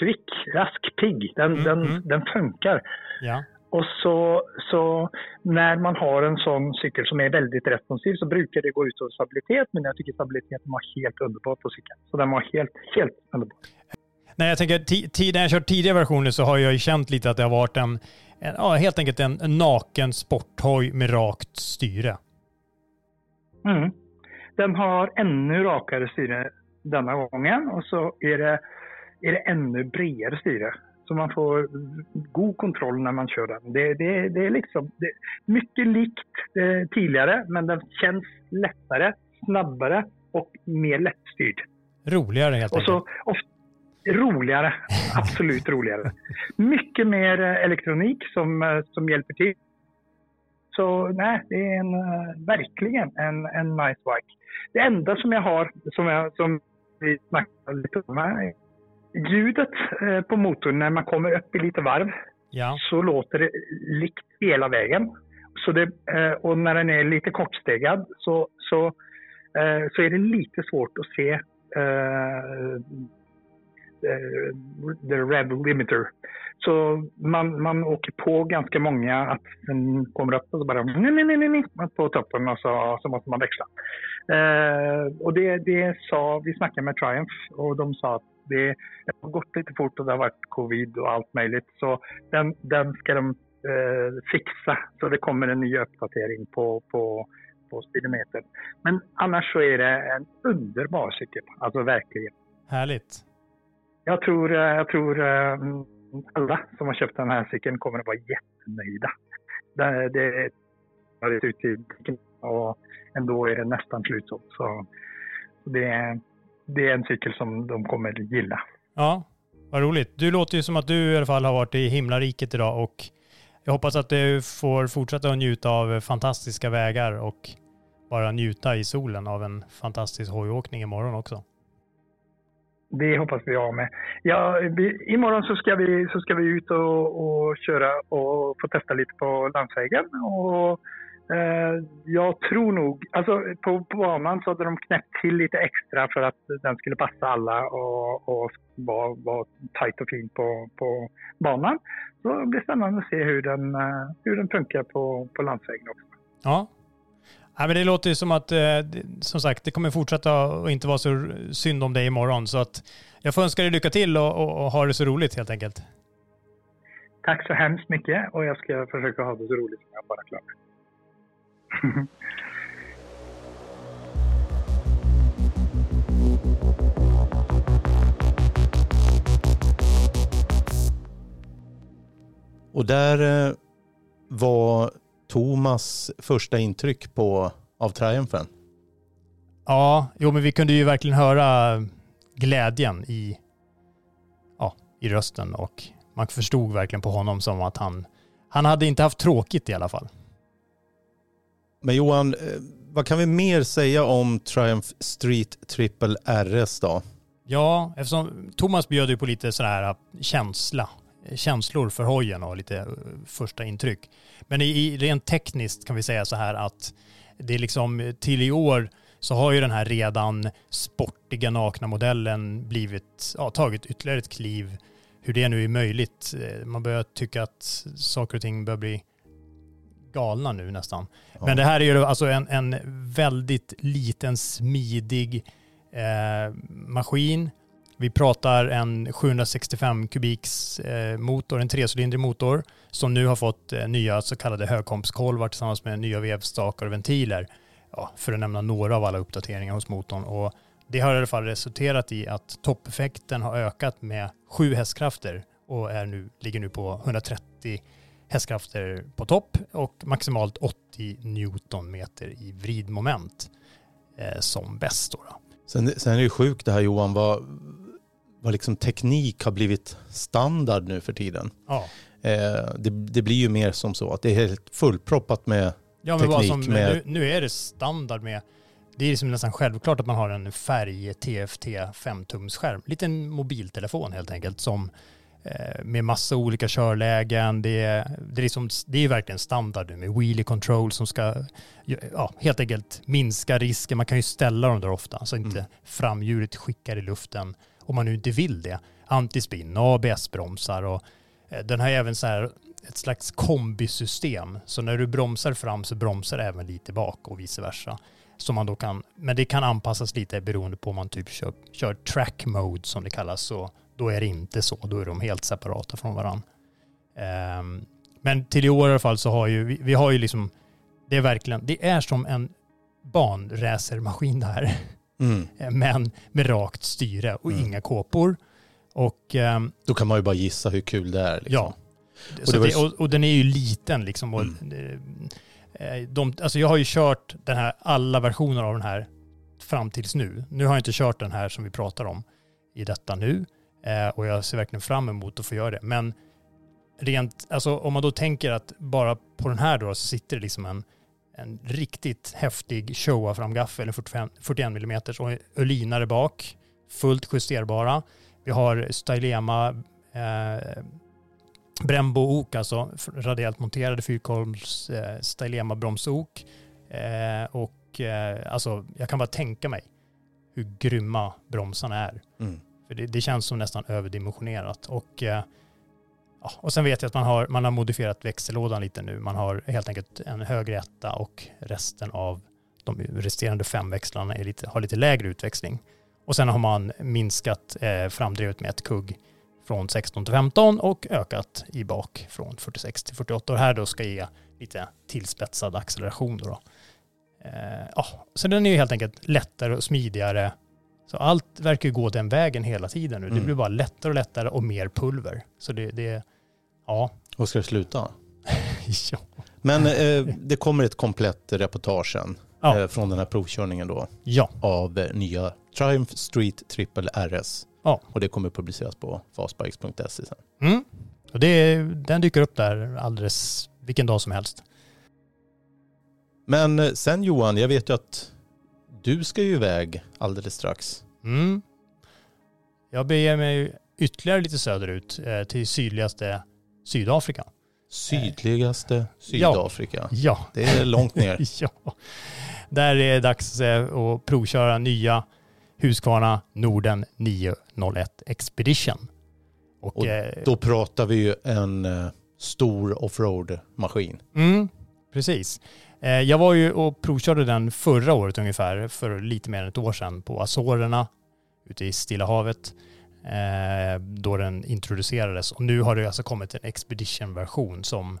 Speaker 5: kvick, rask, pigg. Den, mm, den, mm. den funkar.
Speaker 4: Ja.
Speaker 5: Och så, så när man har en sån cykel som är väldigt responsiv så brukar det gå ut över stabilitet. Men jag tycker stabiliteten var helt underbar på cykeln. Så den var helt, helt underbar.
Speaker 4: Nej, jag tänker, när jag kört tidigare versioner så har jag ju känt lite att det har varit en, en ja, helt enkelt en, en naken sporthoj med rakt styre.
Speaker 5: Mm. Den har ännu rakare styre denna gången och så är det, är det ännu bredare styre. Så man får god kontroll när man kör den. Det, det, det är liksom det mycket likt eh, tidigare men den känns lättare, snabbare och mer lättstyrd.
Speaker 4: Roligare helt
Speaker 5: Och så
Speaker 4: enkelt.
Speaker 5: of- roligare, absolut roligare. Mycket mer eh, elektronik som, eh, som hjälper till. Så nej, det är en, eh, verkligen en, en nice bike. Det enda som jag har, som, jag, som vi snackade lite om här, ljudet eh, på motorn när man kommer upp i lite varv
Speaker 4: Ja,
Speaker 5: så låter det likt hela vägen. Så det, eh, och när den är lite kortstegad så, så, eh, så är det lite svårt att se eh, the rev limiter. Så man, man åker på ganska många att den kommer upp och så bara nej, nej, nej, nej, på toppen och så, så måste man växla. Eh, och det, det sa, vi snackade med Triumph och de sa att det har gått lite fort och det har varit covid och allt möjligt. Så den, den ska de eh, fixa. Så det kommer en ny uppdatering på, på, på speedometern. Men annars så är det en underbar cykel. Alltså verkligen.
Speaker 4: härligt.
Speaker 5: Jag tror, eh, jag tror eh, alla som har köpt den här cykeln kommer att vara jättenöjda. Det, det har ut i och ändå är det nästan slutsålt. Så det, är- det är en cykel som de kommer att gilla.
Speaker 4: Ja, vad roligt. Du låter ju som att du i alla fall har varit i himlariket idag och jag hoppas att du får fortsätta att njuta av fantastiska vägar och bara njuta i solen av en fantastisk hojåkning imorgon också.
Speaker 5: Det hoppas vi ha med. Ja, vi, imorgon så ska, vi, så ska vi ut och, och köra och få testa lite på landsvägen. Och, jag tror nog, alltså på, på banan så hade de knäppt till lite extra för att den skulle passa alla och, och vara var tajt och fin på, på banan. Så det blir spännande att se hur den, eh, hur den funkar på, på landsvägen också.
Speaker 4: Ja. ja men det låter ju som att, eh, som sagt, det kommer fortsätta och inte vara så synd om dig imorgon. Så att jag får önska dig lycka till och, och, och ha det så roligt helt enkelt.
Speaker 5: Tack så hemskt mycket och jag ska försöka ha det så roligt som jag bara klarar.
Speaker 3: Och där eh, var Thomas första intryck på, av triumfen.
Speaker 4: Ja, jo men vi kunde ju verkligen höra glädjen i, ja, i rösten och man förstod verkligen på honom som att han, han hade inte haft tråkigt i alla fall.
Speaker 3: Men Johan, eh, vad kan vi mer säga om Triumph Street Triple RS då?
Speaker 4: Ja, eftersom Thomas bjöd ju på lite sådär här eh, känsla, eh, känslor för hojen och lite första intryck. Men i, rent tekniskt kan vi säga så här att det är liksom till i år så har ju den här redan sportiga nakna modellen blivit, ja, tagit ytterligare ett kliv. Hur det nu är möjligt. Man börjar tycka att saker och ting börjar bli galna nu nästan.
Speaker 3: Ja.
Speaker 4: Men det här är ju alltså en, en väldigt liten smidig eh, maskin. Vi pratar en 765 kubiks eh, motor, en trecylindrig motor som nu har fått eh, nya så kallade högkompskolvar tillsammans med nya vevstakar och ventiler. Ja, för att nämna några av alla uppdateringar hos motorn. Och det har i alla fall resulterat i att toppeffekten har ökat med 7 hästkrafter och är nu, ligger nu på 130 hästkrafter på topp och maximalt 80 newtonmeter i vridmoment eh, som bäst. Då, då.
Speaker 3: Sen, sen är det ju sjukt det här Johan, vad, vad liksom teknik har blivit standard nu för tiden.
Speaker 4: Ja.
Speaker 3: Eh, det, det blir ju mer som så att det är helt fullproppat med
Speaker 4: Ja, men
Speaker 3: teknik
Speaker 4: som,
Speaker 3: med-
Speaker 4: nu, nu är det standard med, det är liksom nästan självklart att man har en färg TFT 5-tumsskärm. Liten mobiltelefon helt enkelt som med massa olika körlägen. Det är, det, är liksom, det är verkligen standard nu med wheelie control som ska ja, helt enkelt minska risken. Man kan ju ställa dem där ofta så inte
Speaker 3: Mm.
Speaker 4: framhjulet skickar i luften om man nu inte vill det. Antispinn, ABS-bromsar och eh, den har även så här ett slags kombisystem. Så när du bromsar fram så bromsar även lite bak och vice versa. Så man då kan, men det kan anpassas lite beroende på om man typ kör, kör track mode som det kallas. Så då är det inte så. Då är de helt separata från varandra. Ehm, men till i år i alla fall så har ju vi, vi har ju liksom, det är verkligen, det är som en banracermaskin det här.
Speaker 3: Mm.
Speaker 4: Men med rakt styre och
Speaker 3: Mm.
Speaker 4: inga kåpor. Och ehm,
Speaker 3: Då kan man ju bara gissa hur kul det är. Liksom.
Speaker 4: ja, så
Speaker 3: det
Speaker 4: det, och, och den är ju liten liksom. Och, eh, de, alltså jag har ju kört den här, alla versioner av den här fram tills nu. Nu har jag inte kört den här som vi pratar om i detta nu. Eh, och jag ser verkligen fram emot att få göra det. Men rent, alltså om man då tänker att bara på den här då så sitter det liksom en, en riktigt häftig Showa-framgaffel, en 45, 41 mm och ölinare bak, fullt justerbara. Vi har Stylema eh, Brembo ok, alltså radiellt monterade fyrkolvs eh, Stylema bromsok. Eh, och eh, alltså jag kan bara tänka mig hur grymma bromsarna är.
Speaker 3: Mm.
Speaker 4: För det, det känns som nästan överdimensionerat. Och, eh, ja, och sen vet jag att man har, man har modifierat växellådan lite nu. Man har helt enkelt en högre etta och resten av de resterande fem växlarna är lite, har lite lägre utväxling. Och sen har man minskat eh, framdrivet med ett kugg från 16 till 15 och ökat i bak från 46 till 48. Och det här då ska ge lite tillspetsad acceleration. Då då. Eh, ja, så den är ju helt enkelt lättare och smidigare. Så allt verkar gå den vägen hela tiden nu. Det
Speaker 3: Mm.
Speaker 4: blir bara lättare och lättare och mer pulver. Så det, det ja.
Speaker 3: Och ska det sluta?
Speaker 4: ja.
Speaker 3: Men eh, det kommer ett komplett reportage sen
Speaker 4: Ja.
Speaker 3: eh, från den här provkörningen då
Speaker 4: Ja,
Speaker 3: av eh, nya Triumph Street Triple RS.
Speaker 4: Ja.
Speaker 3: Och det kommer publiceras på fastbikes.se sen.
Speaker 4: mm. och det, den dyker upp där alldeles vilken dag som helst.
Speaker 3: Men eh, sen Johan, jag vet ju att du ska ju iväg alldeles strax.
Speaker 4: Mm. Jag beger mig ytterligare lite söderut eh, till sydligaste Sydafrika.
Speaker 3: Sydligaste Sydafrika.
Speaker 4: Ja,
Speaker 3: Det är långt ner.
Speaker 4: ja. Där är det dags eh, att provköra nya Husqvarna Norden 901 Expedition. Och,
Speaker 3: Och
Speaker 4: eh,
Speaker 3: Då pratar vi ju en eh, stor offroad-maskin.
Speaker 4: Mm, precis. Eh, jag var ju och provkörde den förra året ungefär, för lite mer än ett år sedan, på Azorerna ute i Stilla havet. Eh, då den introducerades. Och nu har det alltså kommit en Expedition-version som,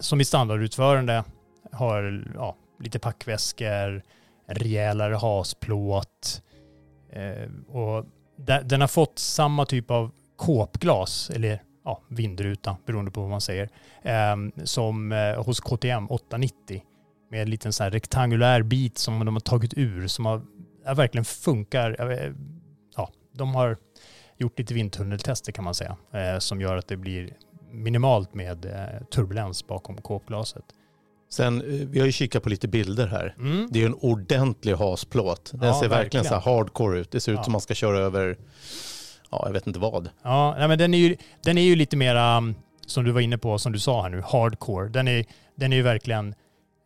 Speaker 4: som i standardutförande har ja, lite packväskor, en rejälare hasplåt. Eh, och den har fått samma typ av kåpglas, eller ja, vindruta beroende på vad man säger, eh, som eh, hos KTM 890 med en liten så rektangulär bit som de har tagit ur som har, verkligen funkar. Vet- Ja, de har gjort lite vindtunneltester kan man säga eh, som gör att det blir minimalt med eh, turbulens bakom kåpglaset.
Speaker 3: Sen, eh, vi har ju kikat på lite bilder här.
Speaker 4: Mm.
Speaker 3: Det är en ordentlig hasplåt. Den
Speaker 4: Ja,
Speaker 3: ser verkligen,
Speaker 4: verkligen.
Speaker 3: så hardcore ut. Det ser ut
Speaker 4: Ja.
Speaker 3: som man ska köra över, ja jag vet inte vad.
Speaker 4: Ja, nej, men den är, ju, den är ju lite mera, um, som du var inne på, som du sa här nu, hardcore. Den är, den är ju verkligen,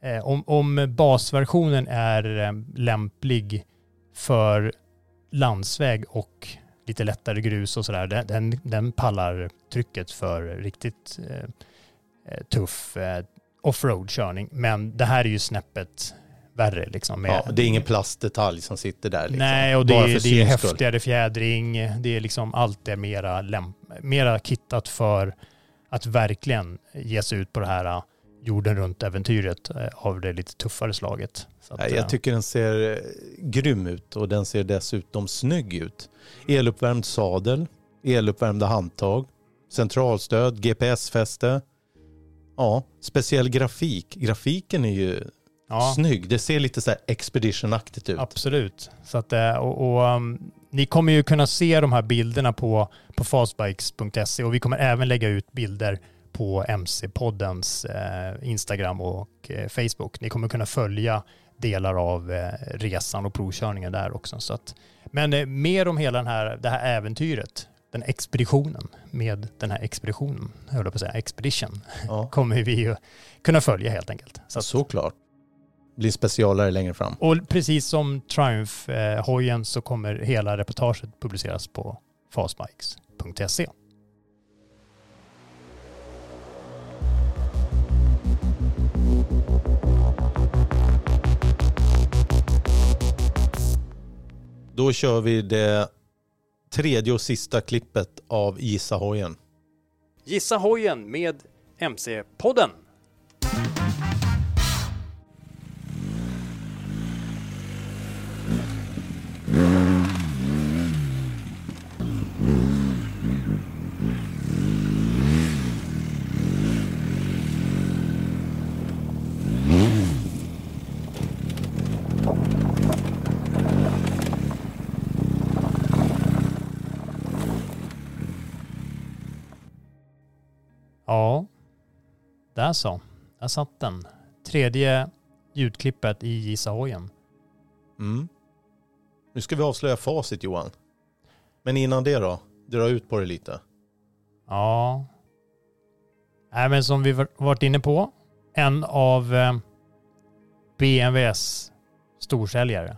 Speaker 4: eh, om, om basversionen är eh, lämplig för landsväg och lite lättare grus och sådär, den, den, den pallar trycket för riktigt eh, eh, tuff eh, offroad-körning. Men det här är ju snäppet värre liksom.
Speaker 3: Ja, det är ingen plastdetalj som sitter där. Liksom.
Speaker 4: Nej, och det, är, det är häftigare fjädring. Det är liksom allt är mera, lämp, mera kittat för att verkligen ge sig ut på det här äh, jorden runt-äventyret äh, av det lite tuffare slaget. Att,
Speaker 3: Nej,
Speaker 4: äh,
Speaker 3: jag tycker den ser grym ut och den ser dessutom snygg ut. Eluppvärmd sadel, eluppvärmda handtag, centralstöd, GPS-fäste. Ja, speciell grafik. Grafiken är ju
Speaker 4: ja,
Speaker 3: snygg. Det ser lite så här expedition-aktigt ut.
Speaker 4: absolut. Så att, äh, och, och, um, ni kommer ju kunna se de här bilderna på, på fastbikes.se och vi kommer även lägga ut bilder på MC-poddens eh, Instagram och eh, Facebook. Ni kommer kunna följa delar av eh, resan och provkörningen där också. Så att, men eh, mer om hela den här, det här äventyret, den expeditionen med den här expeditionen, jag höll på att säga expedition,
Speaker 3: Ja,
Speaker 4: kommer vi ju kunna följa helt enkelt. Så att,
Speaker 3: såklart. Blir specialare längre fram.
Speaker 4: och precis som Triumph-hojen så kommer hela reportaget publiceras på fastbikes.se.
Speaker 3: Då kör vi det tredje och sista klippet av Gissa hojen.
Speaker 2: Gissa hojen med MC-podden.
Speaker 4: Där så. Där satt den. Tredje ljudklippet i Gissa hojen.
Speaker 3: Mm. Nu ska vi avslöja facit Johan. Men innan det då? Dra ut på det lite.
Speaker 4: Ja. Nej, men som vi varit inne på, en av eh, BMWs storsäljare.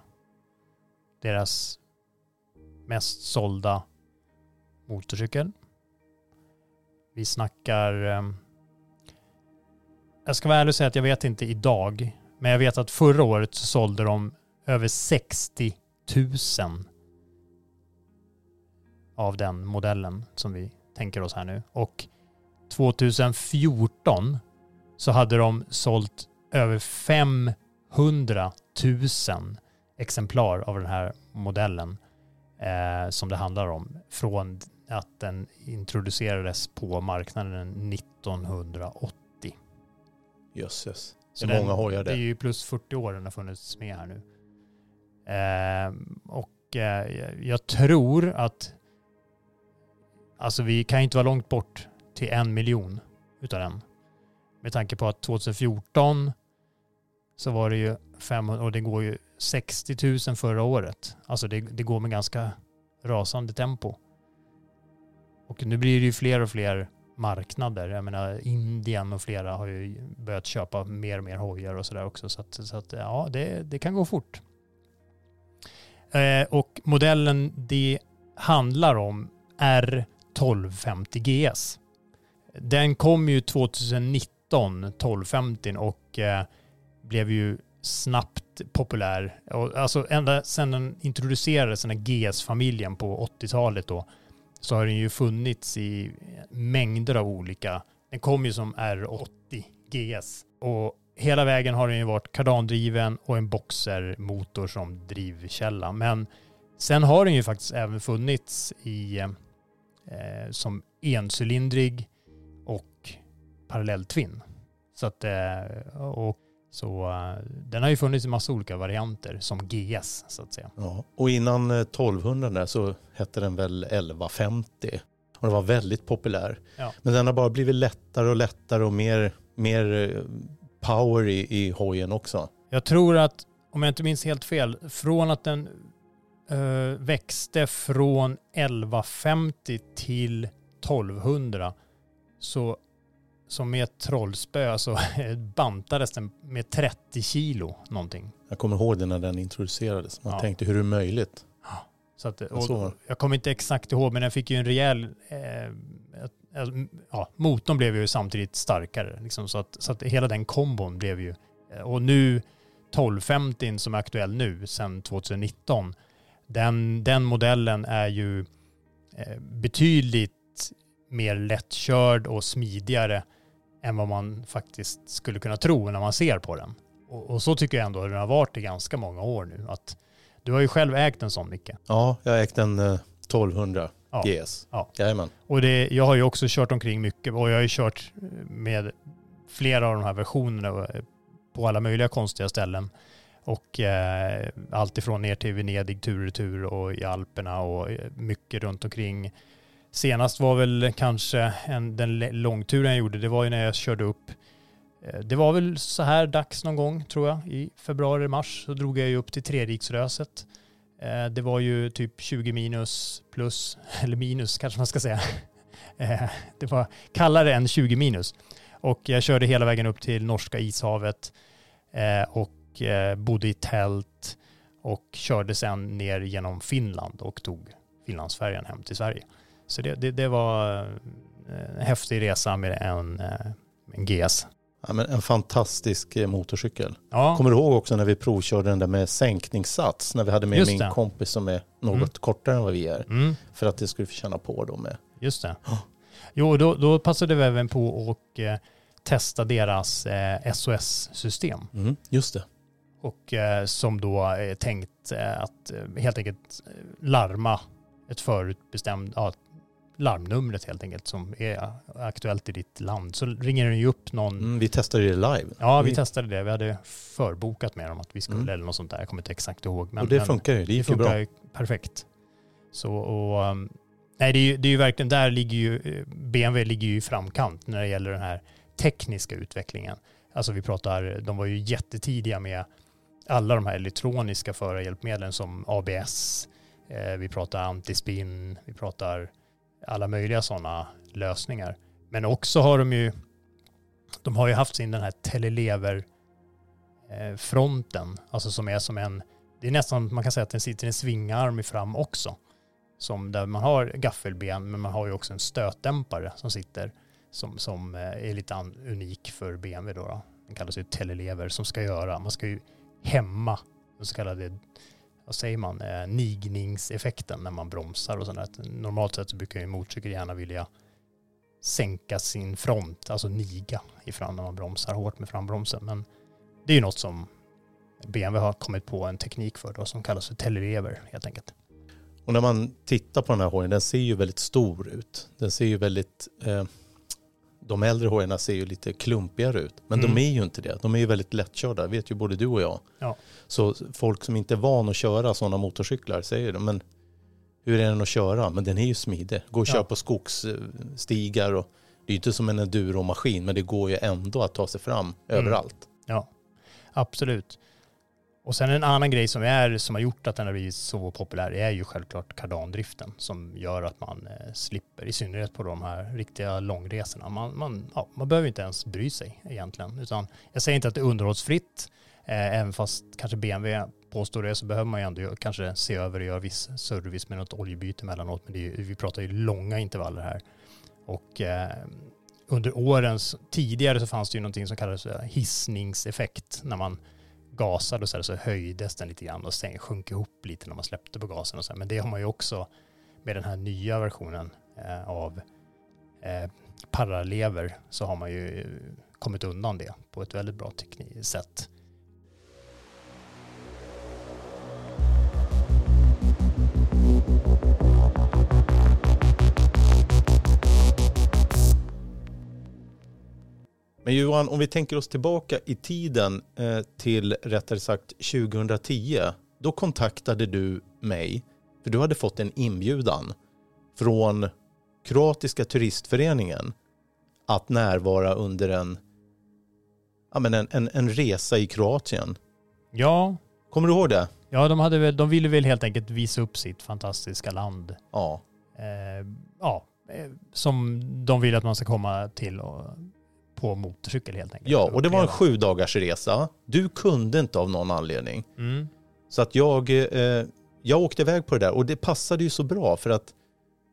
Speaker 4: Deras mest sålda motorcykel. Vi snackar... Jag ska vara ärlig och säga att jag vet inte idag, men jag vet att förra året så sålde de över 60 000 av den modellen som vi tänker oss här nu. Och 2014 så hade de sålt över 500 000 exemplar av den här modellen eh, som det handlar om från att den introducerades på marknaden 1980.
Speaker 3: Jösses. Så många hojar det.
Speaker 4: Det är ju plus 40 år den har funnits med här nu. Eh, och eh, jag tror att alltså vi kan inte vara långt bort till en miljon utav den. Med tanke på att 2014 så var det ju 500 och det går ju 60 000 förra året. Alltså det, det går med ganska rasande tempo. Och nu blir det ju fler och fler marknader. Jag menar Indien och flera har ju börjat köpa mer och mer hojar och sådär också. Så att, så att ja, det, det kan gå fort. Eh, och modellen det handlar om är 1250 GS. Den kom ju 2019, 1250 och eh, blev ju snabbt populär. Alltså ända sedan den introducerades, den här GS-familjen på 80-talet då, så har den ju funnits i mängder av olika. Den kom ju som R80 GS och hela vägen har den ju varit kardandriven och en boxermotor som drivkälla. Men sen har den ju faktiskt även funnits i eh, som encylindrig och parallelltvinn. Så att, eh, och så uh, den har ju funnits i massa olika varianter som GS så att säga.
Speaker 3: Ja, och innan 1200 där så hette den väl 1150 och den var väldigt populär. Ja. Men den har bara blivit lättare och lättare och mer, mer eh, power i, i hojen också.
Speaker 4: Jag tror att, om jag inte minns helt fel, från att den uh, växte från 1150 till 1200 så som med ett trollspö så bantades den med 30 kilo någonting.
Speaker 3: Jag kommer ihåg det när den introducerades. Man ja. tänkte hur är det möjligt?
Speaker 4: Så att, och, jag kommer inte exakt ihåg men den fick ju en rejäl... Eh, ja, motorn blev ju samtidigt starkare. Liksom, så, att, så att hela den kombon blev ju... Eh, och nu 1250 som är aktuell nu sedan 2019. Den, den modellen är ju eh, betydligt mer lättkörd och smidigare än vad man faktiskt skulle kunna tro när man ser på den. Och, och så tycker jag ändå att den har varit i ganska många år nu. Att, du har ju själv ägt en sån Micke.
Speaker 3: Ja, jag har ägt en 1200 ja. GS.
Speaker 4: Ja. Jajamän. Och det, jag har ju också kört omkring mycket och jag har ju kört med flera av de här versionerna på alla möjliga konstiga ställen. Och eh, allt ifrån ner till Venedig tur och retur och i Alperna och mycket runt omkring Senast var väl kanske en, den långturen jag gjorde, det var ju när jag körde upp. Eh, det var väl så här dags någon gång tror jag, i februari, mars. Så drog jag ju upp till Treriksröset. Eh, det var ju typ 20 minus plus, eller minus kanske man ska säga. Eh, det var kallare än 20 minus. Och jag körde hela vägen upp till norska ishavet och bodde i tält och körde sen ner genom Finland och tog Finlandsfärjan hem till Sverige. Så det, det, det var eh, en häftig resa med en, eh, en GS.
Speaker 3: Ja, men en fantastisk eh, motorcykel. Ja. Kommer du ihåg också när vi provkörde den där med sänkningssats? När vi hade med Just min det. kompis som är något mm. kortare än vad vi är. Mm. För att det skulle känna på då med.
Speaker 4: Just det. Oh. Jo, då, då passade vi även på att eh, testa deras eh, SOS-system.
Speaker 3: Mm. Just det.
Speaker 4: Och eh, som då är tänkt att helt enkelt larma ett förutbestämt, ja, larmnumret helt enkelt som är aktuellt i ditt land. Så ringer den ju upp någon.
Speaker 3: Mm, vi testade det live.
Speaker 4: Ja, vi testade det. Vi hade förbokat med dem att vi skulle mm. eller något sånt där. Jag kommer inte exakt ihåg.
Speaker 3: Men, och det funkar ju. Det gick ju bra.
Speaker 4: perfekt. Så och, um, nej, det är, ju, det är ju verkligen, där ligger ju, BMW ligger ju i framkant när det gäller den här tekniska utvecklingen. Alltså vi pratar, de var ju jättetidiga med alla de här elektroniska förarhjälpmedlen som ABS, eh, vi pratar antispin, vi pratar alla möjliga sådana lösningar. Men också har de ju, de har ju haft sin den här telelever eh, fronten, alltså som är som en, det är nästan, man kan säga att den sitter en svingarm i fram också. Som där man har gaffelben, men man har ju också en stötdämpare som sitter som, som eh, är lite unik för BMW då. då. Den kallas ju telelever som ska göra, man ska ju hämma den så kallade, vad säger man, eh, nigningseffekten när man bromsar och sådär. Normalt sett så brukar ju motorcykel gärna vilja sänka sin front, alltså niga ifrån när man bromsar hårt med frambromsen. Men det är ju något som BMW har kommit på en teknik för då, som kallas för telelever helt enkelt.
Speaker 3: Och när man tittar på den här hojen, den ser ju väldigt stor ut. Den ser ju väldigt, eh, de äldre hojarna ser ju lite klumpigare ut. Men mm. de är ju inte det. De är ju väldigt lättkörda, det vet ju både du och jag.
Speaker 4: Ja.
Speaker 3: Så folk som inte är van att köra sådana motorcyklar säger de, men hur är den att köra? Men den är ju smidig. Går att ja. köra på skogsstigar och det är ju inte som en enduro-maskin, men det går ju ändå att ta sig fram mm. överallt.
Speaker 4: Ja, absolut. Och sen en annan grej som, är, som har gjort att den har blivit så populär är ju självklart kardandriften som gör att man eh, slipper, i synnerhet på de här riktiga långresorna. Man, man, ja, man behöver inte ens bry sig egentligen. Utan jag säger inte att det är underhållsfritt, eh, även fast kanske BMW påstår det så behöver man ju ändå kanske se över och göra viss service med något oljebyte emellanåt. Men det är, vi pratar ju långa intervaller här. Och eh, under årens, tidigare så fanns det ju någonting som kallades hissningseffekt när man gasade och så, här, så höjdes den lite grann och sen sjönk ihop lite när man släppte på gasen och så. Här. Men det har man ju också med den här nya versionen eh, av eh, paralever så har man ju eh, kommit undan det på ett väldigt bra sätt.
Speaker 3: Men Johan, om vi tänker oss tillbaka i tiden eh, till rättare sagt 2010. Då kontaktade du mig, för du hade fått en inbjudan från Kroatiska turistföreningen att närvara under en, ja, men en, en, en resa i Kroatien.
Speaker 4: Ja.
Speaker 3: Kommer du ihåg det?
Speaker 4: Ja, de, hade väl, de ville väl helt enkelt visa upp sitt fantastiska land.
Speaker 3: Ja.
Speaker 4: Eh, ja, eh, som de vill att man ska komma till och på motorcykel helt enkelt.
Speaker 3: Ja, och det var en sju dagars resa. Du kunde inte av någon anledning.
Speaker 4: Mm.
Speaker 3: Så att jag, eh, jag åkte iväg på det där och det passade ju så bra för att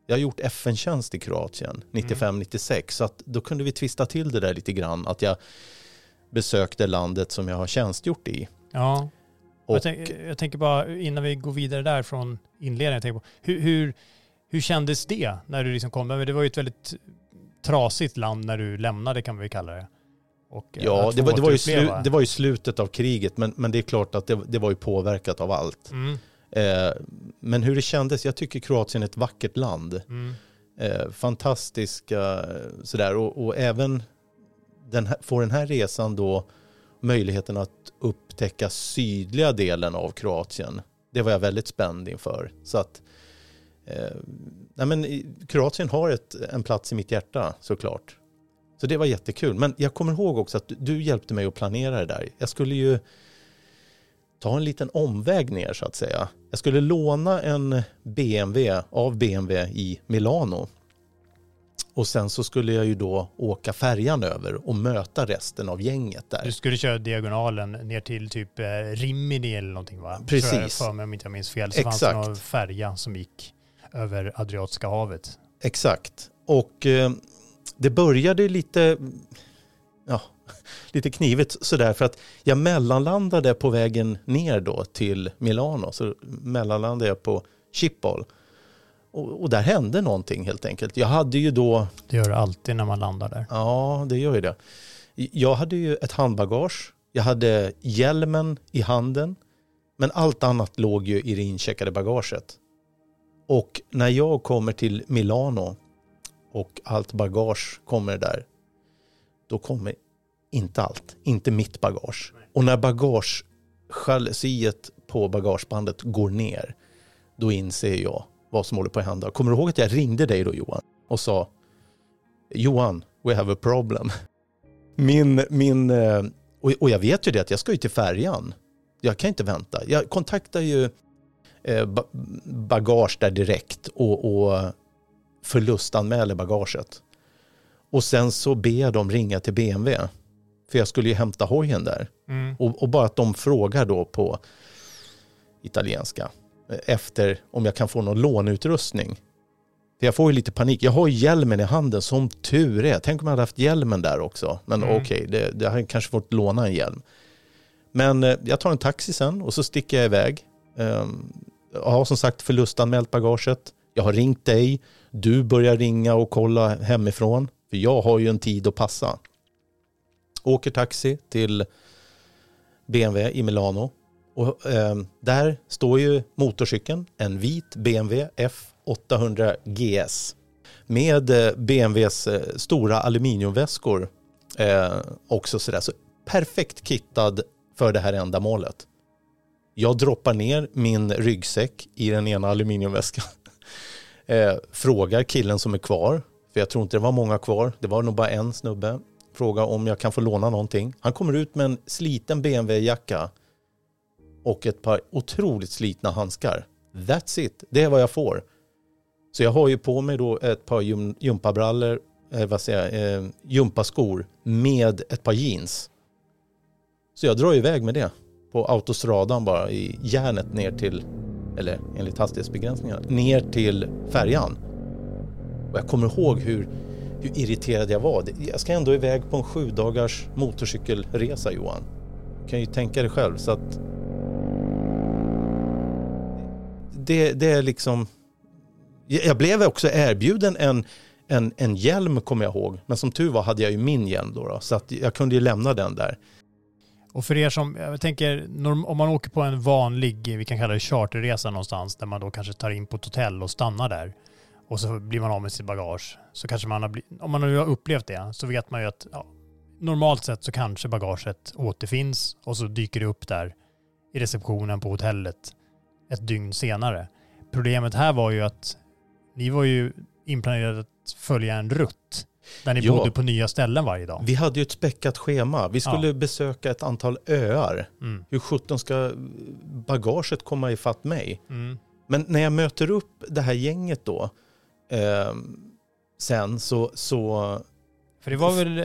Speaker 3: jag har gjort FN-tjänst i Kroatien 95-96 mm. så att då kunde vi tvista till det där lite grann att jag besökte landet som jag har tjänstgjort i.
Speaker 4: Ja, och, jag, tänk, jag, tänker bara innan vi går vidare där från inledningen, jag på, hur, hur, hur kändes det när du liksom kom? Det var ju ett väldigt trasigt land när du lämnade kan vi kalla det.
Speaker 3: Och, eh, ja, det var, det, var ju slu, det var ju slutet av kriget, men, men det är klart att det, det var ju påverkat av allt.
Speaker 4: Mm.
Speaker 3: Eh, men hur det kändes, jag tycker Kroatien är ett vackert land.
Speaker 4: Mm.
Speaker 3: Eh, fantastiska sådär, och, och även den här, får den här resan då möjligheten att upptäcka sydliga delen av Kroatien. Det var jag väldigt spänd inför. Så att Eh, nej men, Kroatien har ett, en plats i mitt hjärta såklart. Så det var jättekul. Men jag kommer ihåg också att du, du hjälpte mig att planera det där. Jag skulle ju ta en liten omväg ner så att säga. Jag skulle låna en BMW av BMW i Milano. Och sen så skulle jag ju då åka färjan över och möta resten av gänget där.
Speaker 4: Du skulle köra diagonalen ner till typ eh, Rimini eller någonting va?
Speaker 3: Precis.
Speaker 4: För mig om inte jag minns fel. Så Exakt. fanns det någon färja som gick över Adriatiska havet.
Speaker 3: Exakt. Och eh, det började lite, ja, lite knivigt sådär för att jag mellanlandade på vägen ner då till Milano. Så mellanlandade jag på Schiphol. Och, och, där hände någonting helt enkelt. Jag hade ju då...
Speaker 4: Det gör det alltid när man landar där.
Speaker 3: Ja, det gör ju det. Jag hade ju ett handbagage. Jag hade hjälmen i handen. Men allt annat låg ju i det incheckade bagaget. Och när jag kommer till Milano och allt bagage kommer där, då kommer inte allt, inte mitt bagage. Och när bagagejalusiet på bagagebandet går ner, då inser jag vad som håller på att hända. Kommer du ihåg att jag ringde dig då Johan och sa Johan, we have a problem. Min, min, eh, och, jag vet ju det att jag ska ju till färjan. Jag kan inte vänta. Jag kontaktar ju bagage där direkt och, och förlustanmäler bagaget. Och sen så ber jag dem ringa till BMW. För jag skulle ju hämta hojen där.
Speaker 4: Mm.
Speaker 3: Och, och bara att de frågar då på italienska eh, efter om jag kan få någon lånutrustning. För jag får ju lite panik. Jag har hjälmen i handen som tur är. Tänk om jag hade haft hjälmen där också. Men
Speaker 4: Mm.
Speaker 3: okej, det, det hade kanske fått låna en hjälm. Men eh, jag tar en taxi sen och så sticker jag iväg. Um, jag har som sagt förlustanmält bagaget. Jag har ringt dig. Du börjar ringa och kolla hemifrån. För jag har ju en tid att passa. Åker taxi till BMW i Milano. Och eh, där står ju motorcykeln, en vit BMW F800 GS. Med eh, BMWs eh, stora aluminiumväskor eh, också sådär. Så perfekt kittad för det här ändamålet. Jag droppar ner min ryggsäck i den ena aluminiumväskan. Eh, frågar killen som är kvar, för jag tror inte det var många kvar, det var nog bara en snubbe. Frågar om jag kan få låna någonting. Han kommer ut med en sliten BMW-jacka och ett par otroligt slitna handskar. That's it, det är vad jag får. Så jag har ju på mig då ett par gympabrallor, eh, vad säger jag, eh, gympaskor med ett par jeans. Så jag drar iväg med det på autostradan bara i järnet ner till, eller enligt hastighetsbegränsningarna, ner till färjan. Och jag kommer ihåg hur, hur irriterad jag var. Jag ska ändå iväg på en sju dagars motorcykelresa Johan. Du kan ju tänka dig själv så att det, det är liksom jag blev också erbjuden en, en, en hjälm kommer jag ihåg. Men som tur var hade jag ju min hjälm då, då så att jag kunde ju lämna den där.
Speaker 4: Och för er som, jag tänker, om man åker på en vanlig, vi kan kalla det charterresa någonstans, där man då kanske tar in på ett hotell och stannar där. Och så blir man av med sitt bagage. Så kanske man har blivit, om man nu har upplevt det, så vet man ju att ja, normalt sett så kanske bagaget återfinns och så dyker det upp där i receptionen på hotellet ett dygn senare. Problemet här var ju att ni var ju inplanerade att följa en rutt där ni
Speaker 3: Ja.
Speaker 4: bodde på nya ställen varje dag.
Speaker 3: Vi hade ju ett späckat schema. Vi skulle besöka ett antal öar.
Speaker 4: Mm.
Speaker 3: Hur sjutton ska bagaget komma ifatt mig?
Speaker 4: Mm.
Speaker 3: Men när jag möter upp det här gänget då, eh, sen så, så
Speaker 4: För det var väl,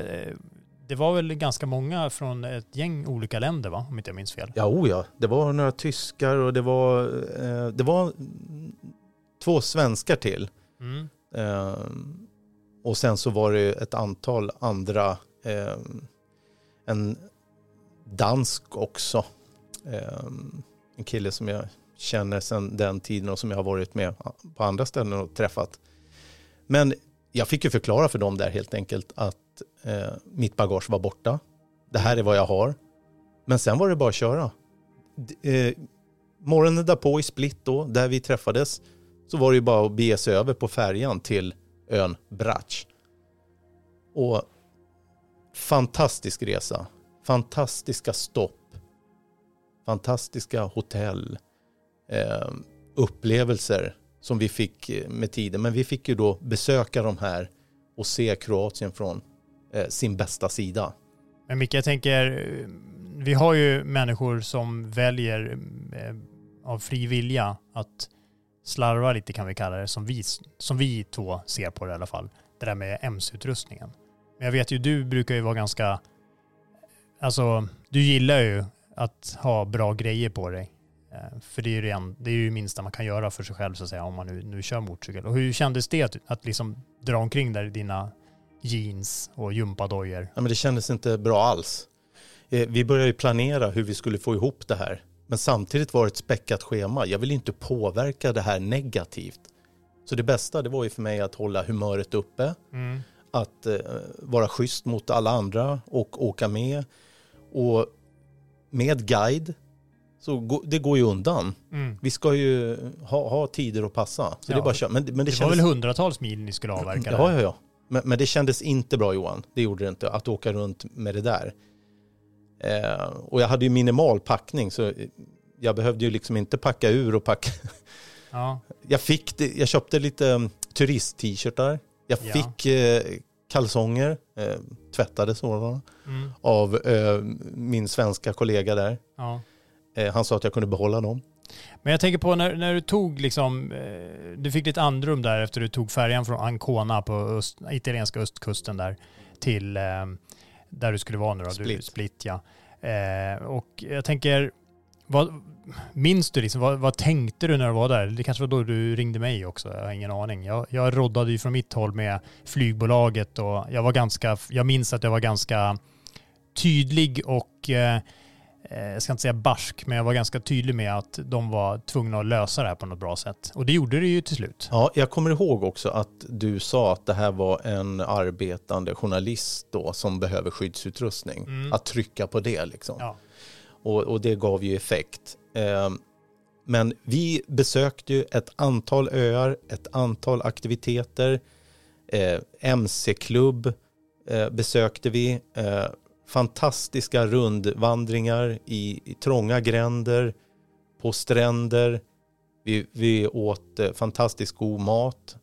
Speaker 4: det var väl ganska många från ett gäng olika länder va? Om inte jag minns fel.
Speaker 3: ja, oh ja, det var några tyskar och det var, eh, det var två svenskar till.
Speaker 4: Mm.
Speaker 3: Eh, och sen så var det ett antal andra, eh, en dansk också. Eh, en kille som jag känner sedan den tiden och som jag har varit med på andra ställen och träffat. Men jag fick ju förklara för dem där helt enkelt att eh, mitt bagage var borta. Det här är vad jag har. Men sen var det bara att köra. D- eh, morgonen därpå i Split då, där vi träffades, så var det ju bara att bege sig över på färjan till ön Brac. Och fantastisk resa. Fantastiska stopp. Fantastiska hotell. Eh, upplevelser som vi fick eh, med tiden. Men vi fick ju då besöka de här och se Kroatien från eh, sin bästa sida.
Speaker 4: Men Micke, jag tänker, vi har ju människor som väljer eh, av fri vilja att slarvar lite kan vi kalla det, som vi, som vi två ser på det i alla fall. Det där med MC-utrustningen. Men jag vet ju, du brukar ju vara ganska, alltså du gillar ju att ha bra grejer på dig. Eh, för det är ju det, det är ju minsta man kan göra för sig själv så att säga om man nu, nu kör motorcykel. Och hur kändes det att, att liksom dra omkring där i dina jeans och gympadojor?
Speaker 3: Ja, men det kändes inte bra alls. Eh, vi började ju planera hur vi skulle få ihop det här. Men samtidigt var det ett späckat schema. Jag vill inte påverka det här negativt. Så det bästa det var ju för mig att hålla humöret uppe.
Speaker 4: Mm.
Speaker 3: Att eh, vara schysst mot alla andra och åka med. Och med guide så gå, det går ju undan.
Speaker 4: Mm.
Speaker 3: Vi ska ju ha, ha tider att passa. Så det
Speaker 4: Ja,
Speaker 3: är bara köra. Men, men det,
Speaker 4: Det,
Speaker 3: kändes...
Speaker 4: var väl hundratals mil ni skulle avverka?
Speaker 3: Ja, ja, ja. Men, men det kändes inte bra Johan. Det gjorde det inte. Att åka runt med det där. Eh, och jag hade ju minimal packning så jag behövde ju liksom inte packa ur och packa.
Speaker 4: Ja.
Speaker 3: Jag fick det, jag köpte lite um, turist-t-shirtar. Jag
Speaker 4: Ja.
Speaker 3: fick eh, kalsonger, eh, tvättade sådana,
Speaker 4: Mm.
Speaker 3: av eh, min svenska kollega där.
Speaker 4: Ja.
Speaker 3: Eh, han sa att jag kunde behålla dem.
Speaker 4: Men jag tänker på när, när du tog liksom, eh, du fick ditt andrum där efter du tog färjan från Ancona på öst, italienska östkusten där till eh, där du skulle vara nu då, Du,
Speaker 3: Split.
Speaker 4: Split ja. Eh, och jag tänker, vad, minns du liksom, vad, vad tänkte du när du var där? Det kanske var då du ringde mig också, jag har ingen aning. Jag, jag roddade ju från mitt håll med flygbolaget och jag var ganska, jag minns att jag var ganska tydlig och eh, jag ska inte säga barsk, men jag var ganska tydlig med att de var tvungna att lösa det här på något bra sätt. Och det gjorde det ju till slut.
Speaker 3: Ja, jag kommer ihåg också att du sa att det här var en arbetande journalist då som behöver skyddsutrustning.
Speaker 4: Mm.
Speaker 3: Att trycka på det liksom.
Speaker 4: Ja.
Speaker 3: Och, och det gav ju effekt. Eh, men vi besökte ju ett antal öar, ett antal aktiviteter. Eh, MC-klubb eh, besökte vi. Fantastiska rundvandringar i, i trånga gränder, på stränder. Vi, vi åt eh, fantastiskt god mat.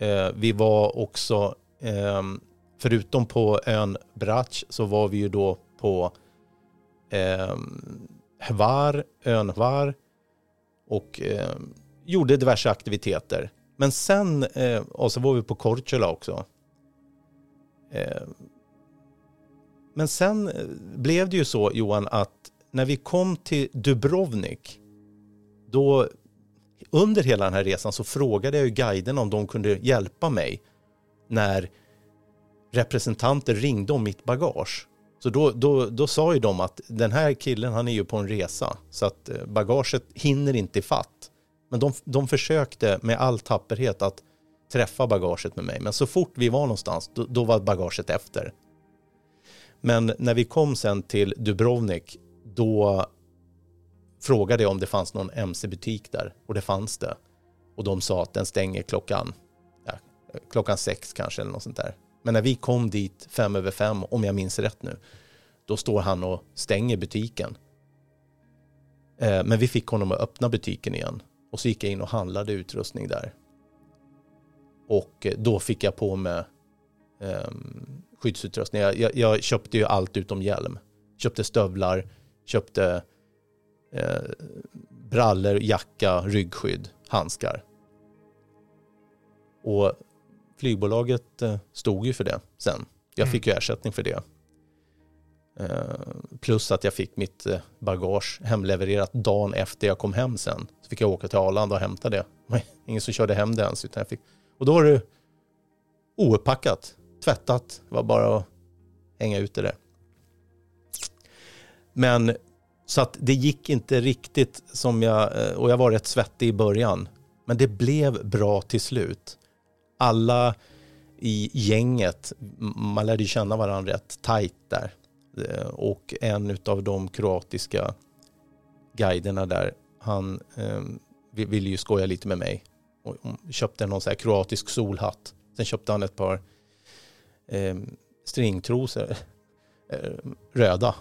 Speaker 3: Eh, vi var också, eh, förutom på ön Brač, så var vi ju då på eh, Hvar, ön Hvar och eh, gjorde diverse aktiviteter. Men sen, eh, och så var vi på Korčula också. Eh, men sen eh, blev det ju så Johan att när vi kom till Dubrovnik, då under hela den här resan så frågade jag ju guiden om de kunde hjälpa mig när representanter ringde om mitt bagage. Så då, då, då sa ju de att den här killen han är ju på en resa så att eh, bagaget hinner inte i fatt. Men de, de försökte med all tapperhet att träffa bagaget med mig. Men så fort vi var någonstans då, då var bagaget efter. Men när vi kom sen till Dubrovnik då frågade jag om det fanns någon MC-butik där och det fanns det. Och de sa att den stänger klockan, ja, klockan sex kanske eller något sånt där. Men när vi kom dit fem över fem, om jag minns rätt nu, då står han och stänger butiken. Eh, men vi fick honom att öppna butiken igen och så gick jag in och handlade utrustning där. Och eh, då fick jag på mig ehm, skyddsutrustning. Jag, jag, jag köpte ju allt utom hjälm. Köpte stövlar, köpte eh, brallor, jacka, ryggskydd, handskar. Och flygbolaget eh, stod ju för det sen. Jag fick ju ersättning för det. Eh, plus att jag fick mitt eh, bagage hemlevererat dagen efter jag kom hem sen. Så fick jag åka till Arlanda och hämta det. Ingen som körde hem det ens. Utan jag fick... Och då var det oupppackat, tvättat. Det var bara att hänga ut det där. Men så att det gick inte riktigt som jag, eh, och jag var rätt svettig i början. Men det blev bra till slut. Alla i gänget, man lärde ju känna varandra rätt tajt där. Eh, och en av de kroatiska guiderna där, han eh, ville ju skoja lite med mig. Och och köpte någon så här kroatisk solhatt. Sen köpte han ett par eh, stringtrosor, eh, röda,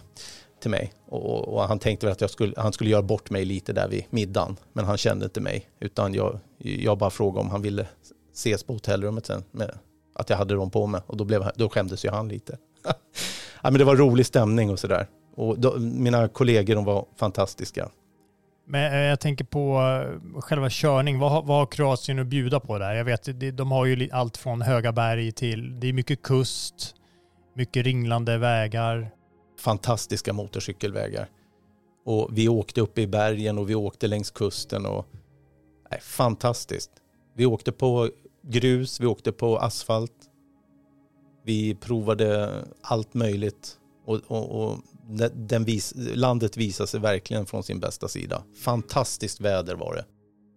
Speaker 3: till mig. Och, och, och han tänkte väl att jag skulle, han skulle göra bort mig lite där vid middagen. Men han kände inte mig. Utan jag, jag bara frågade om han ville ses på hotellrummet sen. Med att jag hade dem på mig. Och då, blev, då skämdes ju han lite. ja, men det var rolig stämning och sådär. Och då, mina kollegor de var fantastiska.
Speaker 4: Men eh, jag tänker på eh, själva körning. Vad har, vad har Kroatien att bjuda på där? Jag vet, de har ju allt från höga berg till, det är mycket kust, mycket ringlande vägar.
Speaker 3: fantastiska motorcykelvägar. Och vi åkte upp i bergen och vi åkte längs kusten och nej, fantastiskt. Vi åkte på grus, vi åkte på asfalt. Vi provade allt möjligt och, och, och den- vis, landet visade sig verkligen från sin bästa sida. Fantastiskt väder var det.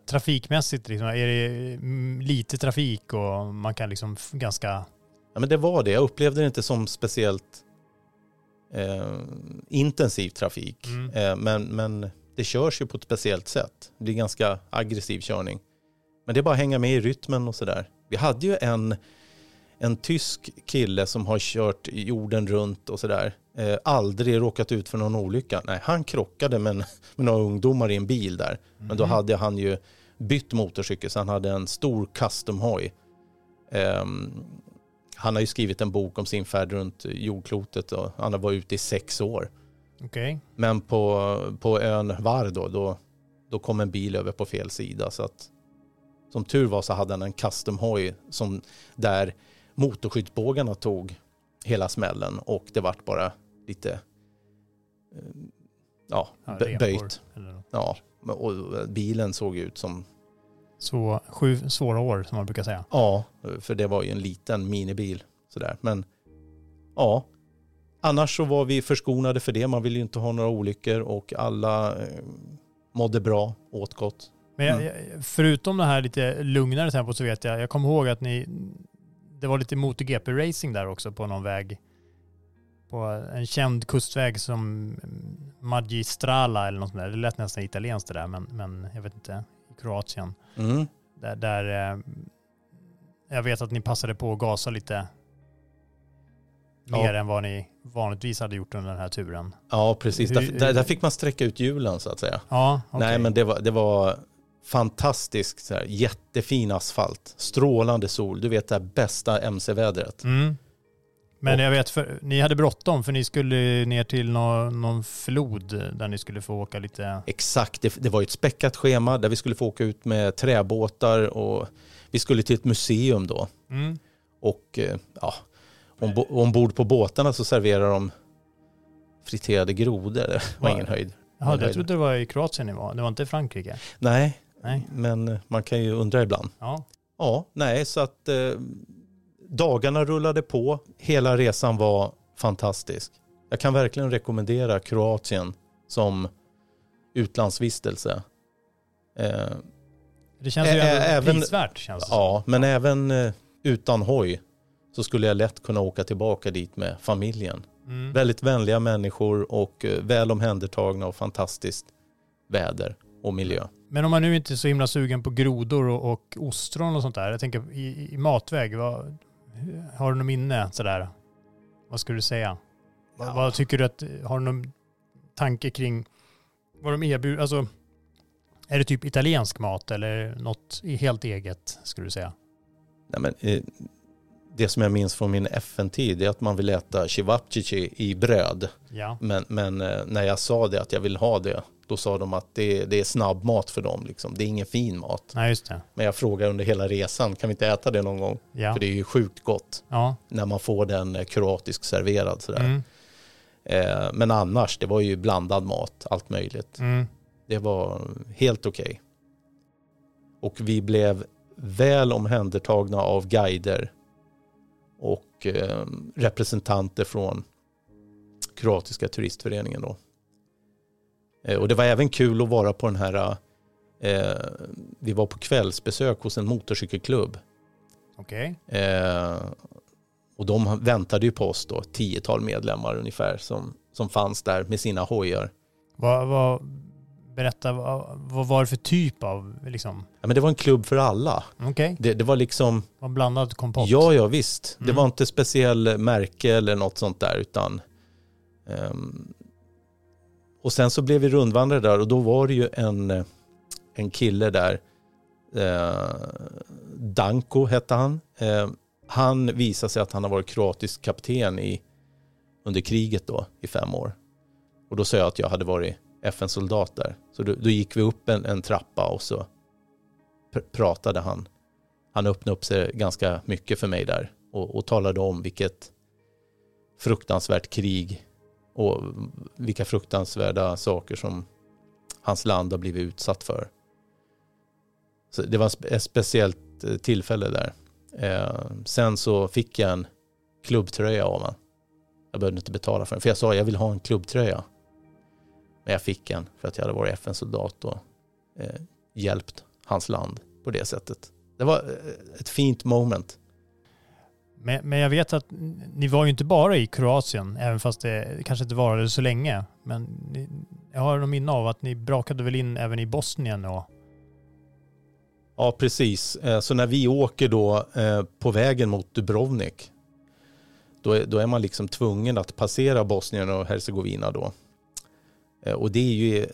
Speaker 4: Trafikmässigt, liksom, är det lite trafik och man kan liksom ganska...
Speaker 3: Ja, men det var det. Jag upplevde det inte som speciellt eh, intensiv trafik.
Speaker 4: Mm.
Speaker 3: Eh, men, men det körs ju på ett speciellt sätt. Det blir ganska aggressiv körning. Men det är bara att hänga med i rytmen och sådär. Vi hade ju en, en tysk kille som har kört jorden runt och sådär. Eh, aldrig råkat ut för någon olycka. Nej, han krockade med, en- med några ungdomar i en bil där. Men då hade han ju bytt motorcykel så han hade en stor custom hoj. Ehm, han har ju skrivit en bok om sin färd runt jordklotet och han har varit ute i sex år.
Speaker 4: Okej.
Speaker 3: Men på, på ön Var då, då, då kom en bil över på fel sida. Så att, som tur var så hade han en custom-hoj som där motorskyddsbågarna tog hela smällen och det vart bara lite eh, ja, böjt. Ja, och bilen såg ut som,
Speaker 4: Så sju svåra år som man brukar säga.
Speaker 3: ja, för det var ju en liten minibil sådär. Men ja, annars så var vi förskonade för det. Man vill ju inte ha några olyckor och alla eh, mådde bra, åt gott.
Speaker 4: Men jag,
Speaker 3: Mm.
Speaker 4: jag- förutom det här lite lugnare tempot så vet jag, jag kommer ihåg att ni, det var lite MotoGP-racing där också på någon väg. På en känd kustväg som Magistrala eller något sånt där. Det lät nästan italienskt det där, men, men jag vet inte, i Kroatien.
Speaker 3: Mm.
Speaker 4: Där, där eh, jag vet att ni passade på att gasa lite
Speaker 3: Ja.
Speaker 4: mer än vad ni vanligtvis hade gjort under den här turen.
Speaker 3: Ja, precis.
Speaker 4: Hur-
Speaker 3: Där, där, fick man sträcka ut hjulen så att säga.
Speaker 4: Ja, okej.
Speaker 3: Nej, men det var, det var fantastiskt. Så här, jättefin asfalt, strålande sol. Du vet det här bästa MC-vädret.
Speaker 4: Mm. Men jag vet, för, ni hade bråttom för ni skulle ner till någon, någon flod där ni skulle få åka lite...
Speaker 3: Exakt, det, det var ju ett späckat schema där vi skulle få åka ut med träbåtar och vi skulle till ett museum då.
Speaker 4: Mm.
Speaker 3: Och eh, ja, ombo- ombord på båtarna så serverar de friterade grodor. Det var
Speaker 4: Va?
Speaker 3: ingen höjd.
Speaker 4: Jaha, jag trodde det var i Kroatien ni var. Det var inte i Frankrike?
Speaker 3: Nej,
Speaker 4: Nej.
Speaker 3: men man kan ju undra ibland.
Speaker 4: Ja.
Speaker 3: Ja, nej, så att eh, dagarna rullade på. Hela resan var fantastisk. Jag kan verkligen rekommendera Kroatien som utlandsvistelse. Eh,
Speaker 4: Det känns ju ändå
Speaker 3: även-
Speaker 4: prisvärt känns det som.
Speaker 3: ja, men även eh, utan hoj så skulle jag lätt kunna åka tillbaka dit med familjen.
Speaker 4: Mm.
Speaker 3: Väldigt vänliga människor och eh, väl omhändertagna och fantastiskt väder och miljö.
Speaker 4: Men om man nu inte är så himla sugen på grodor och, och ostron och sånt där. Jag tänker i, i matväg, vad, har du något minne sådär? Vad skulle du säga? Vad,
Speaker 3: Ja.
Speaker 4: vad tycker du att, har du någon tanke kring vad de erbjuder? Alltså, är det typ italiensk mat eller något helt eget skulle du säga?
Speaker 3: Nej, men, eh, det som jag minns från min FN-tid är att man vill äta cevapcici i bröd.
Speaker 4: Ja.
Speaker 3: Men, men eh, när jag sa det att jag vill ha det, då sa de att det, det är snabbmat för dem. Liksom. Det är ingen fin mat.
Speaker 4: Nej, just det.
Speaker 3: Men jag frågar under hela resan, kan vi inte äta det någon gång?
Speaker 4: Ja.
Speaker 3: För det är ju sjukt gott
Speaker 4: Ja.
Speaker 3: när man får den eh, kroatisk serverad. Sådär.
Speaker 4: Mm.
Speaker 3: Eh, men annars, det var ju blandad mat, allt möjligt.
Speaker 4: Mm.
Speaker 3: Det var helt okej. Och vi blev väl omhändertagna av guider och eh, representanter från kroatiska turistföreningen då. Eh, och det var även kul att vara på den här, eh, vi var på kvällsbesök hos en motorcykelklubb.
Speaker 4: Okej.
Speaker 3: Eh, och de väntade ju på oss då, tiotal medlemmar ungefär som, som fanns där med sina hojar.
Speaker 4: Vad, vad, berätta, vad, vad var det för typ av, liksom?
Speaker 3: Ja, men det var en klubb för alla.
Speaker 4: Okej,
Speaker 3: Det, det var liksom,
Speaker 4: vad blandad kompott?
Speaker 3: ja ja visst. Det
Speaker 4: Mm.
Speaker 3: var inte speciell märke eller något sånt där utan ehm, och sen så blev vi rundvandrare där och då var det ju en, eh, en kille där eh, Danko hette han. Eh, han visade sig att han har varit kroatisk kapten i, under kriget då i fem år. Och då sa jag att jag hade varit FN-soldat där. Så då, då gick vi upp en, en trappa och så pr- pratade han. Han öppnade upp sig ganska mycket för mig där och, och talade om vilket fruktansvärt krig och vilka fruktansvärda saker som hans land har blivit utsatt för. Så det var ett speciellt eh, tillfälle där. Eh, sen så fick jag en klubbtröja av honom. Jag behövde inte betala för den, för jag sa jag vill ha en klubbtröja. Men jag fick en för att jag hade varit FN-soldat och eh, hjälpt hans land på det sättet. Det var eh, ett fint moment.
Speaker 4: Men, men jag vet att ni var ju inte bara i Kroatien, även fast det kanske inte varade så länge. Men ni, jag har någon minne av att ni brakade väl in även i Bosnien och...
Speaker 3: Ja, precis. Eh, så när vi åker då eh, på vägen mot Dubrovnik, då är, då är man liksom tvungen att passera Bosnien och Hercegovina då. Eh, och det är ju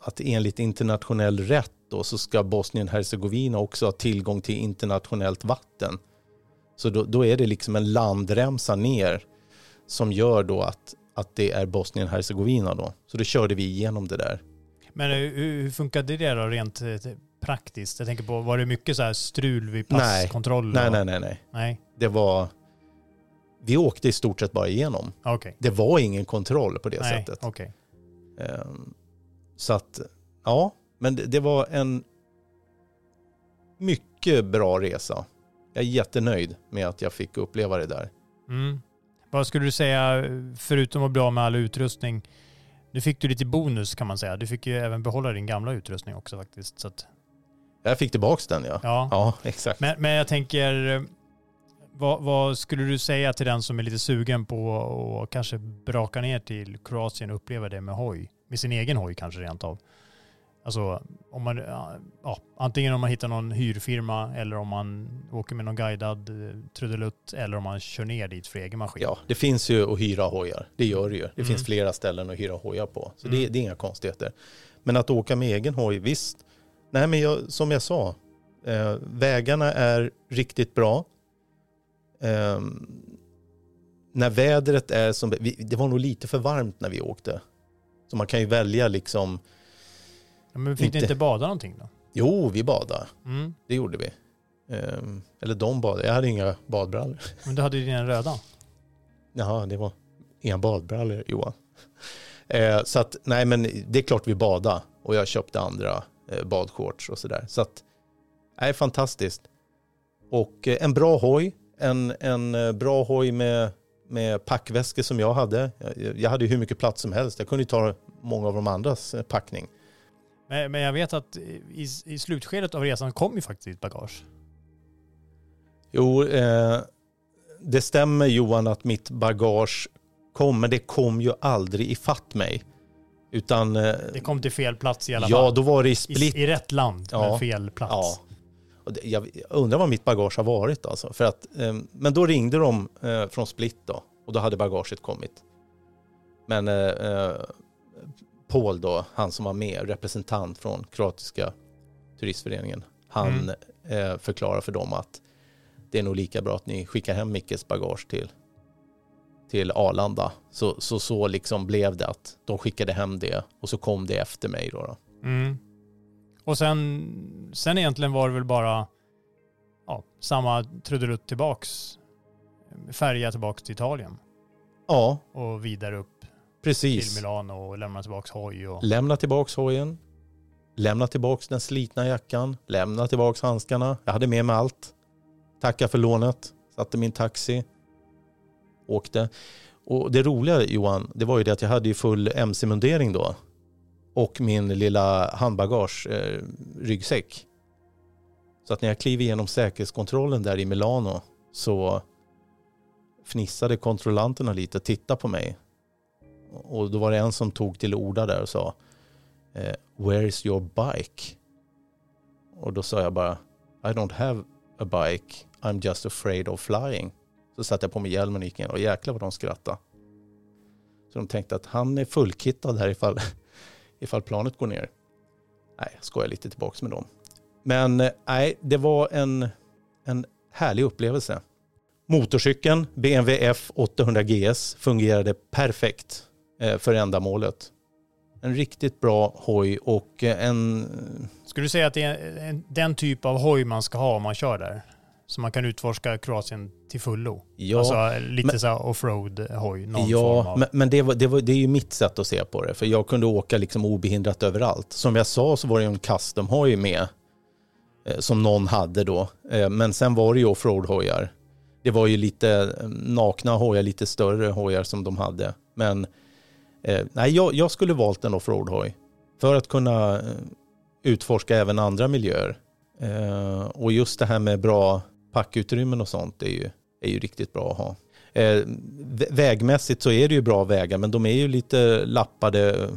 Speaker 3: att enligt internationell rätt då så ska Bosnien-Hercegovina också ha tillgång till internationellt vatten. Så då, då är det liksom en landremsa ner som gör då att, att det är Bosnien-Hercegovina då. Så då körde vi igenom det där.
Speaker 4: Men hur, hur funkade det då rent eh, praktiskt? Jag tänker på, var det mycket så här strul vid passkontroll?
Speaker 3: Nej, nej, nej, nej.
Speaker 4: nej.
Speaker 3: Det var... Vi åkte i stort sett bara igenom.
Speaker 4: Okay.
Speaker 3: Det var ingen kontroll på det
Speaker 4: nej,
Speaker 3: sättet.
Speaker 4: Okay.
Speaker 3: Um, så att, ja, men det, det, var en mycket bra resa. Jag är jättenöjd med att jag fick uppleva det där.
Speaker 4: Mm. Vad skulle du säga, förutom att bli av med all utrustning, nu fick du lite bonus kan man säga. Du fick ju även behålla din gamla utrustning också faktiskt. Så att...
Speaker 3: Jag fick tillbaka den ja.
Speaker 4: Ja,
Speaker 3: ja exakt.
Speaker 4: Men, men jag tänker, vad, vad, skulle du säga till den som är lite sugen på att kanske braka ner till Kroatien och uppleva det med hoj? Med sin egen hoj kanske rent av. Alltså om man, ja, antingen om man hittar någon hyrfirma eller om man åker med någon guidad eh, trudelutt eller om man kör ner dit för egen maskin.
Speaker 3: Ja, det finns ju att hyra hojar. Det gör det ju. Det mm. finns flera ställen att hyra hojar på. Så mm. det, det, är inga konstigheter. Men att åka med egen hoj, visst. Nej, men jag, som jag sa, eh, vägarna är riktigt bra. Eh, när vädret är som, det var nog lite för varmt när vi åkte. Så man kan ju välja liksom
Speaker 4: men fick inte... ni inte bada någonting då?
Speaker 3: Jo, vi badade.
Speaker 4: Mm.
Speaker 3: Det gjorde vi. Um, eller de badade. Jag hade inga badbrallor.
Speaker 4: Men du hade ju dina röda.
Speaker 3: Jaha, det var inga badbrallor Johan. Uh, så att, nej men det är klart vi badade. Och jag köpte andra uh, badshorts och sådär. Så att, nej fantastiskt. Och uh, en bra hoj. En, en bra hoj med, med packväskor som jag hade. Jag, jag hade hur mycket plats som helst. Jag kunde ta många av de andras packning.
Speaker 4: Men, men jag vet att i, i slutskedet av resan kom ju faktiskt ditt bagage.
Speaker 3: Jo, eh, det stämmer Johan att mitt bagage kom, men det kom ju aldrig ifatt mig. Utan... Eh,
Speaker 4: det kom till fel plats i alla fall.
Speaker 3: Ja, då var det i split.
Speaker 4: I, i rätt land, ja, men fel plats. Ja.
Speaker 3: Det, jag undrar vad mitt bagage har varit alltså. För att, eh, men då ringde de eh, från Split då och då hade bagaget kommit. Men eh, eh, Paul då, han som var med, representant från kroatiska turistföreningen, han mm. eh, förklarar för dem att det är nog lika bra att ni skickar hem Mickes bagage till, till Arlanda. Så, så, så liksom blev det att de skickade hem det och så kom det efter mig då. då.
Speaker 4: Mm. Och sen, sen egentligen var det väl bara ja, samma trudelutt tillbaks, färja tillbaks till Italien.
Speaker 3: Ja.
Speaker 4: Och vidare upp
Speaker 3: Precis.
Speaker 4: till Milano och lämna tillbaka hoj. Och...
Speaker 3: Lämna tillbaka hojen. Lämna tillbaka den slitna jackan. Lämna tillbaka handskarna. Jag hade med mig allt. Tacka för lånet. Satte min taxi. Åkte. Och det roliga Johan, det var ju det att jag hade ju full mc-mundering då. Och min lilla handbagage, eh, ryggsäck. Så att när jag klev igenom säkerhetskontrollen där i Milano så fnissade kontrollanterna lite och tittade på mig. Och då var det en som tog till orda där och sa eh, Where is your bike? Och då sa jag bara I don't have a bike, I'm just afraid of flying. Så satte jag på mig hjälmen och gick in och jäklar vad de skrattade. Så de tänkte att han är fullkittad här ifall, ifall planet går ner. Nej, jag skojar lite tillbaka med dem. Men eh, nej, det var en, en härlig upplevelse. Motorcykeln BMW F 800 GS fungerade perfekt. Eh, för ändamålet. En riktigt bra hoj och eh, en...
Speaker 4: Skulle du säga att det är den typ av hoj man ska ha om man kör där? Så man kan utforska Kroatien till fullo? Ja, alltså lite men, så offroad hoj?
Speaker 3: ja, av... men, men det, var, det, var, det är ju mitt sätt att se på det. För jag kunde åka liksom obehindrat överallt. Som jag sa så var det ju en custom-hoj med. Eh, som någon hade då. Men sen var det ju offroad-hojar. Det var ju lite nakna hojar, lite större hojar som de hade. Men Eh, nej, jag, jag skulle valt en offroad-hoj för att kunna eh, utforska även andra miljöer. Eh, och just det här med bra packutrymmen och sånt är ju, är ju riktigt bra att ha. Eh, vägmässigt så är det ju bra vägar men de är ju lite lappade eh,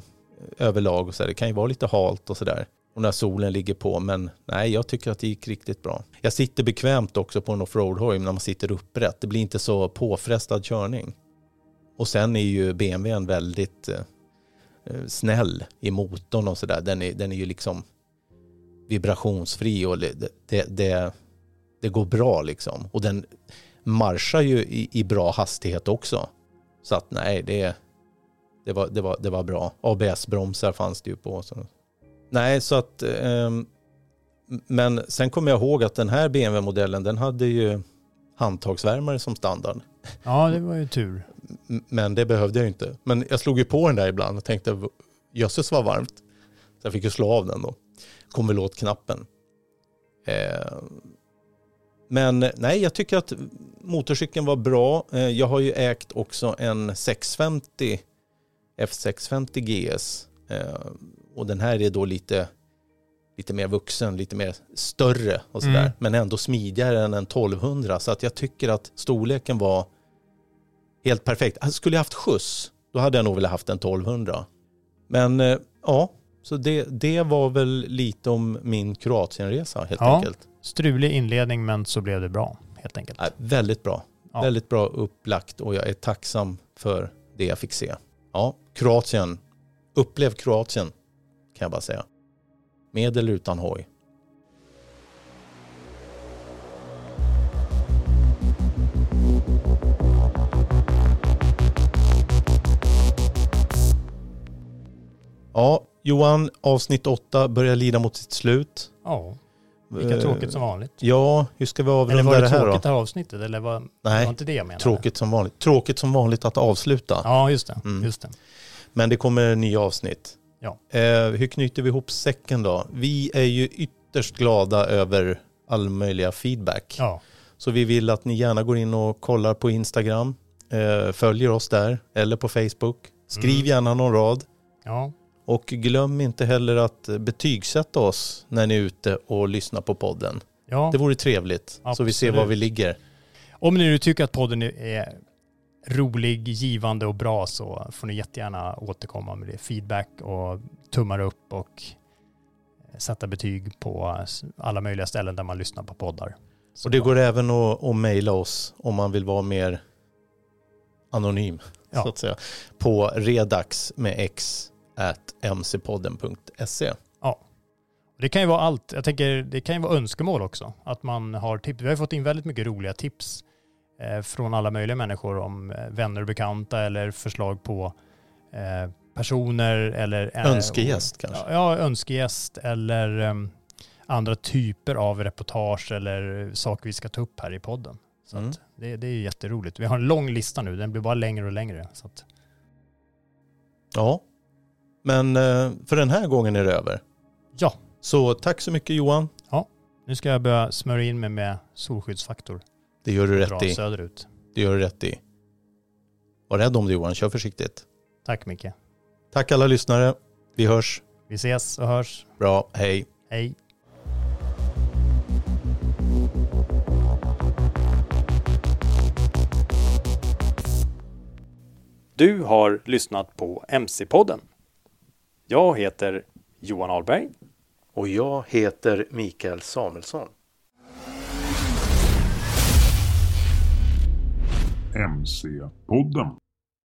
Speaker 3: överlag och så där. Det kan ju vara lite halt och sådär. Och när solen ligger på men nej jag tycker att det gick riktigt bra. Jag sitter bekvämt också på en offroad-hoj när man sitter upprätt. Det blir inte så påfrestad körning. Och sen är ju BMWn väldigt eh, eh, snäll i motorn och sådär. Den är, den är ju liksom vibrationsfri och det, det, det, det, går bra liksom. Och den, marschar ju i, i bra hastighet också. Så att nej, det, det, var, det, var, det var bra. ABS-bromsar fanns det ju på. Så. Nej, så att... Eh, men sen kommer jag ihåg att den här BMW-modellen, den hade ju handtagsvärmare som standard.
Speaker 4: Ja, det var ju tur.
Speaker 3: Men det behövde jag ju inte. Men jag slog ju på den där ibland och tänkte, jösses vad varmt. Så jag fick ju slå av den då. Kom väl åt knappen. Eh, men nej, jag tycker att motorcykeln var bra. Eh, jag har ju ägt också en 650 F650 GS. Eh, och den här är då lite, lite mer vuxen, lite mer större och sådär. Mm. Men ändå smidigare än en 1200. Så att jag tycker att storleken var helt perfekt. Skulle jag haft skjuts, då hade jag nog velat haft en 1200. Men eh, ja, så det, det var väl lite om min Kroatienresa helt ja, enkelt.
Speaker 4: Strulig inledning men så blev det bra helt enkelt.
Speaker 3: Ja, väldigt bra. Ja. Väldigt bra upplagt och jag är tacksam för det jag fick se. Ja, Kroatien. Upplev Kroatien kan jag bara säga. Med eller utan hoj. Ja, Johan, avsnitt åtta börjar lida mot sitt slut.
Speaker 4: Ja, lika eh, tråkigt som vanligt.
Speaker 3: Ja, hur ska vi avrunda det
Speaker 4: här
Speaker 3: då? Eller
Speaker 4: var det tråkigt det här avsnittet? Eller var, Nej, var inte det jag menade?
Speaker 3: tråkigt som vanligt. Tråkigt som vanligt att avsluta.
Speaker 4: Ja, just det. Mm. Just det.
Speaker 3: Men det kommer nya avsnitt.
Speaker 4: Ja.
Speaker 3: Eh, hur knyter vi ihop säcken då? Vi är ju ytterst glada över all möjliga feedback.
Speaker 4: Ja.
Speaker 3: Så vi vill att ni gärna går in och kollar på Instagram, eh, följer oss där eller på Facebook. Skriv mm. gärna någon rad.
Speaker 4: Ja.
Speaker 3: Och glöm inte heller att betygsätta oss när ni är ute och lyssnar på podden.
Speaker 4: Ja.
Speaker 3: Det vore trevligt, Absolut. så vi ser var vi ligger.
Speaker 4: Om ni nu tycker att podden är rolig, givande och bra så får ni jättegärna återkomma med det. Feedback och tummar upp och sätta betyg på alla möjliga ställen där man lyssnar på poddar.
Speaker 3: Så och det går även att, att mejla oss om man vill vara mer anonym, ja. så att säga, på redax med x mcpodden.se.
Speaker 4: Ja. Det kan ju vara allt. Jag tänker det kan ju vara önskemål också. Att man har tips. Vi har fått in väldigt mycket roliga tips eh, från alla möjliga människor om eh, vänner och bekanta eller förslag på eh, personer eller...
Speaker 3: Eh, önskegäst kanske?
Speaker 4: Ja, önskegäst eller um, andra typer av reportage eller saker vi ska ta upp här i podden. Så mm. det, det, är jätteroligt. Vi har en lång lista nu, den blir bara längre och längre. Så att...
Speaker 3: Ja, men eh, för den här gången är det över.
Speaker 4: Ja.
Speaker 3: Så tack så mycket Johan.
Speaker 4: Ja, nu ska jag börja smörja in mig med solskyddsfaktor.
Speaker 3: Det gör du rätt i.
Speaker 4: söderut.
Speaker 3: Det gör du rätt i. Var rädd om dig Johan, kör försiktigt.
Speaker 4: Tack Micke.
Speaker 3: Tack alla lyssnare. Vi hörs.
Speaker 4: Vi ses och hörs.
Speaker 3: Bra, hej.
Speaker 4: Hej.
Speaker 2: Du har lyssnat på MC-podden. Jag heter Johan Ahlberg.
Speaker 3: Och jag heter Mikael Samuelsson.
Speaker 6: MC-podden.